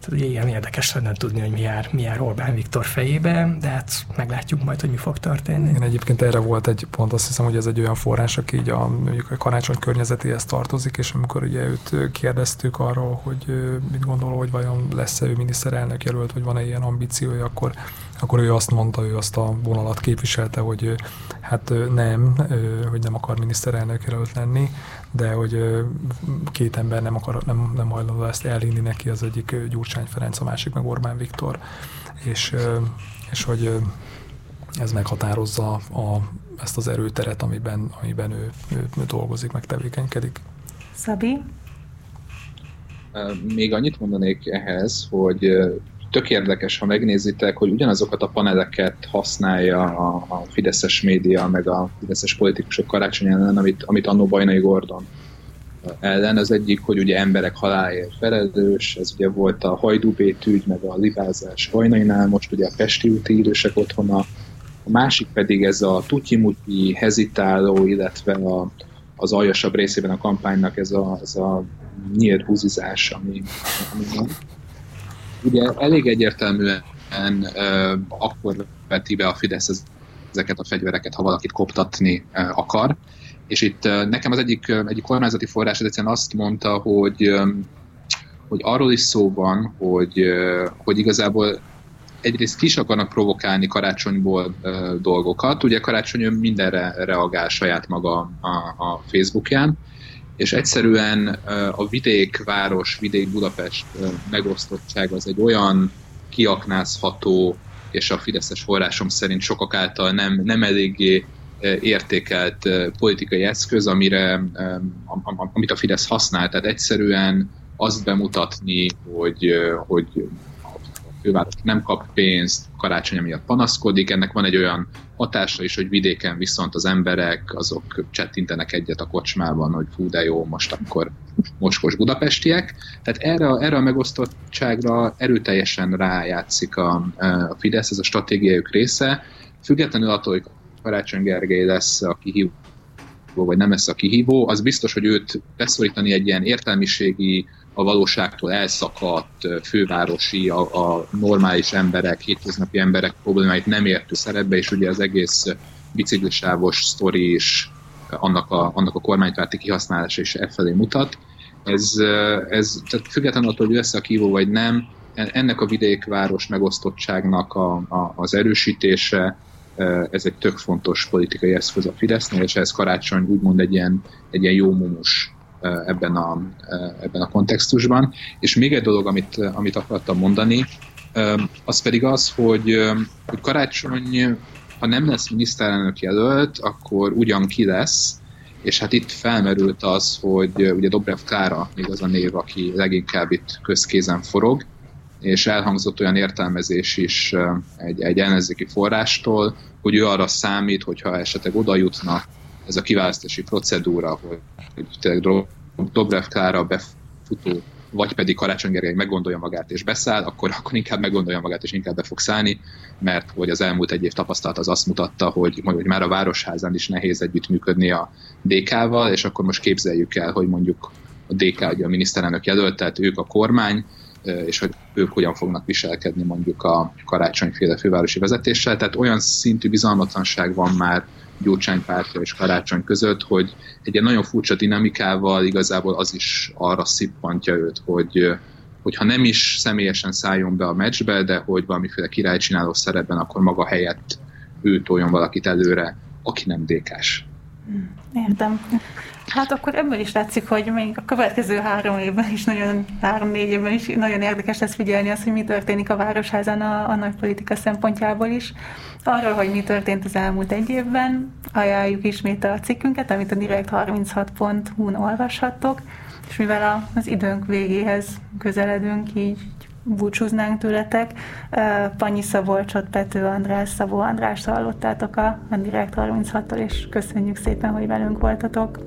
Tehát ugye ilyen érdekes lenne tudni, hogy mi jár, mi jár Orbán Viktor fejébe, de hát meglátjuk majd, hogy mi fog történni. Igen, egyébként erre volt egy pont, azt hiszem, hogy ez egy olyan forrás, aki így a, mondjuk a karácsony környezetéhez tartozik, és amikor ugye őt kérdeztük arról, hogy mit gondol, hogy vajon lesz-e ő miniszterelnök jelölt, vagy van-e ilyen ambíciója, akkor akkor ő azt mondta, ő azt a vonalat képviselte, hogy hát nem, hogy nem akar miniszterelnök jelölt lenni, de hogy két ember nem, akar, nem, nem hajlandó ezt elhinni neki, az egyik Gyurcsány Ferenc, a másik meg Orbán Viktor, és, és hogy ez meghatározza a, ezt az erőteret, amiben, amiben ő, ő, ő dolgozik, meg tevékenykedik. Szabi? Még annyit mondanék ehhez, hogy tök érdekes, ha megnézitek, hogy ugyanazokat a paneleket használja a, a fideszes média, meg a fideszes politikusok karácsony ellen, amit, amit annó Bajnai Gordon ellen. Az egyik, hogy ugye emberek halálért felelős, ez ugye volt a Hajdúbét ügy, meg a libázás Bajnainál, most ugye a Pesti úti idősek otthona, a másik pedig ez a tutyimuti hezitáló, illetve a, az aljasabb részében a kampánynak ez a, ez a nyílt húzizás, ami, ami van ugye elég egyértelműen uh, akkor veti be a Fidesz ezeket a fegyvereket, ha valakit koptatni uh, akar. És itt uh, nekem az egyik, egyik kormányzati forrás egyszerűen azt mondta, hogy, hogy arról is szó van, hogy, hogy igazából egyrészt kis akarnak provokálni karácsonyból uh, dolgokat. Ugye karácsony mindenre reagál saját maga a, a Facebookján, és egyszerűen a vidék, város, vidék Budapest megosztottság az egy olyan kiaknázható, és a fideszes forrásom szerint sokak által nem, nem eléggé értékelt politikai eszköz, amire, amit a Fidesz használ. Tehát egyszerűen azt bemutatni, hogy, hogy főváros nem kap pénzt, karácsony miatt panaszkodik, ennek van egy olyan hatása is, hogy vidéken viszont az emberek azok csettintenek egyet a kocsmában, hogy fú, de jó, most akkor mocskos budapestiek. Tehát erre, erre a megosztottságra erőteljesen rájátszik a, a Fidesz, ez a stratégiájuk része, függetlenül attól, hogy Karácsony Gergely lesz a kihívó, vagy nem lesz a kihívó, az biztos, hogy őt beszorítani egy ilyen értelmiségi a valóságtól elszakadt fővárosi, a, a normális emberek, hétköznapi emberek problémáit nem értő szerepbe, és ugye az egész biciklisávos sztori is annak a, annak a kormánypárti kihasználása is e mutat. Ez, ez tehát függetlenül attól, hogy lesz a kívó vagy nem, ennek a vidékváros megosztottságnak a, a, az erősítése, ez egy tök fontos politikai eszköz a Fidesznél, és ez karácsony úgymond egy ilyen, egy ilyen jó mumus ebben a, ebben a kontextusban. És még egy dolog, amit, amit akartam mondani, az pedig az, hogy, hogy Karácsony, ha nem lesz miniszterelnök jelölt, akkor ugyan ki lesz, és hát itt felmerült az, hogy ugye Dobrev Klára még az a név, aki leginkább itt közkézen forog, és elhangzott olyan értelmezés is egy, egy ellenzéki forrástól, hogy ő arra számít, hogyha esetleg oda jutna ez a kiválasztási procedúra, hogy, hogy Dobrev Klára befutó, vagy pedig Karácsony Gergely meggondolja magát és beszáll, akkor, akkor inkább meggondolja magát és inkább be fog szállni, mert hogy az elmúlt egy év tapasztalat az azt mutatta, hogy, hogy már a Városházán is nehéz együttműködni a DK-val, és akkor most képzeljük el, hogy mondjuk a DK, ugye a miniszterelnök jelölt, tehát ők a kormány, és hogy ők hogyan fognak viselkedni mondjuk a karácsonyféle fővárosi vezetéssel. Tehát olyan szintű bizalmatlanság van már Gyurcsány pártja és Karácsony között, hogy egy ilyen nagyon furcsa dinamikával igazából az is arra szippantja őt, hogy, hogy ha nem is személyesen szálljon be a meccsbe, de hogy valamiféle királycsináló szerepben, akkor maga helyett ő toljon valakit előre, aki nem dékás. Értem. Hát akkor ebből is látszik, hogy még a következő három évben is, nagyon három-négy évben is nagyon érdekes lesz figyelni azt, hogy mi történik a Városházán a, a nagy politika szempontjából is. Arról, hogy mi történt az elmúlt egy évben, ajánljuk ismét a cikkünket, amit a direkt36.hu-n olvashattok, és mivel az időnk végéhez közeledünk, így búcsúznánk tőletek. Panyi Szabolcsot, Pető András, Szabó András hallottátok a, Direkt 36-tól, és köszönjük szépen, hogy velünk voltatok.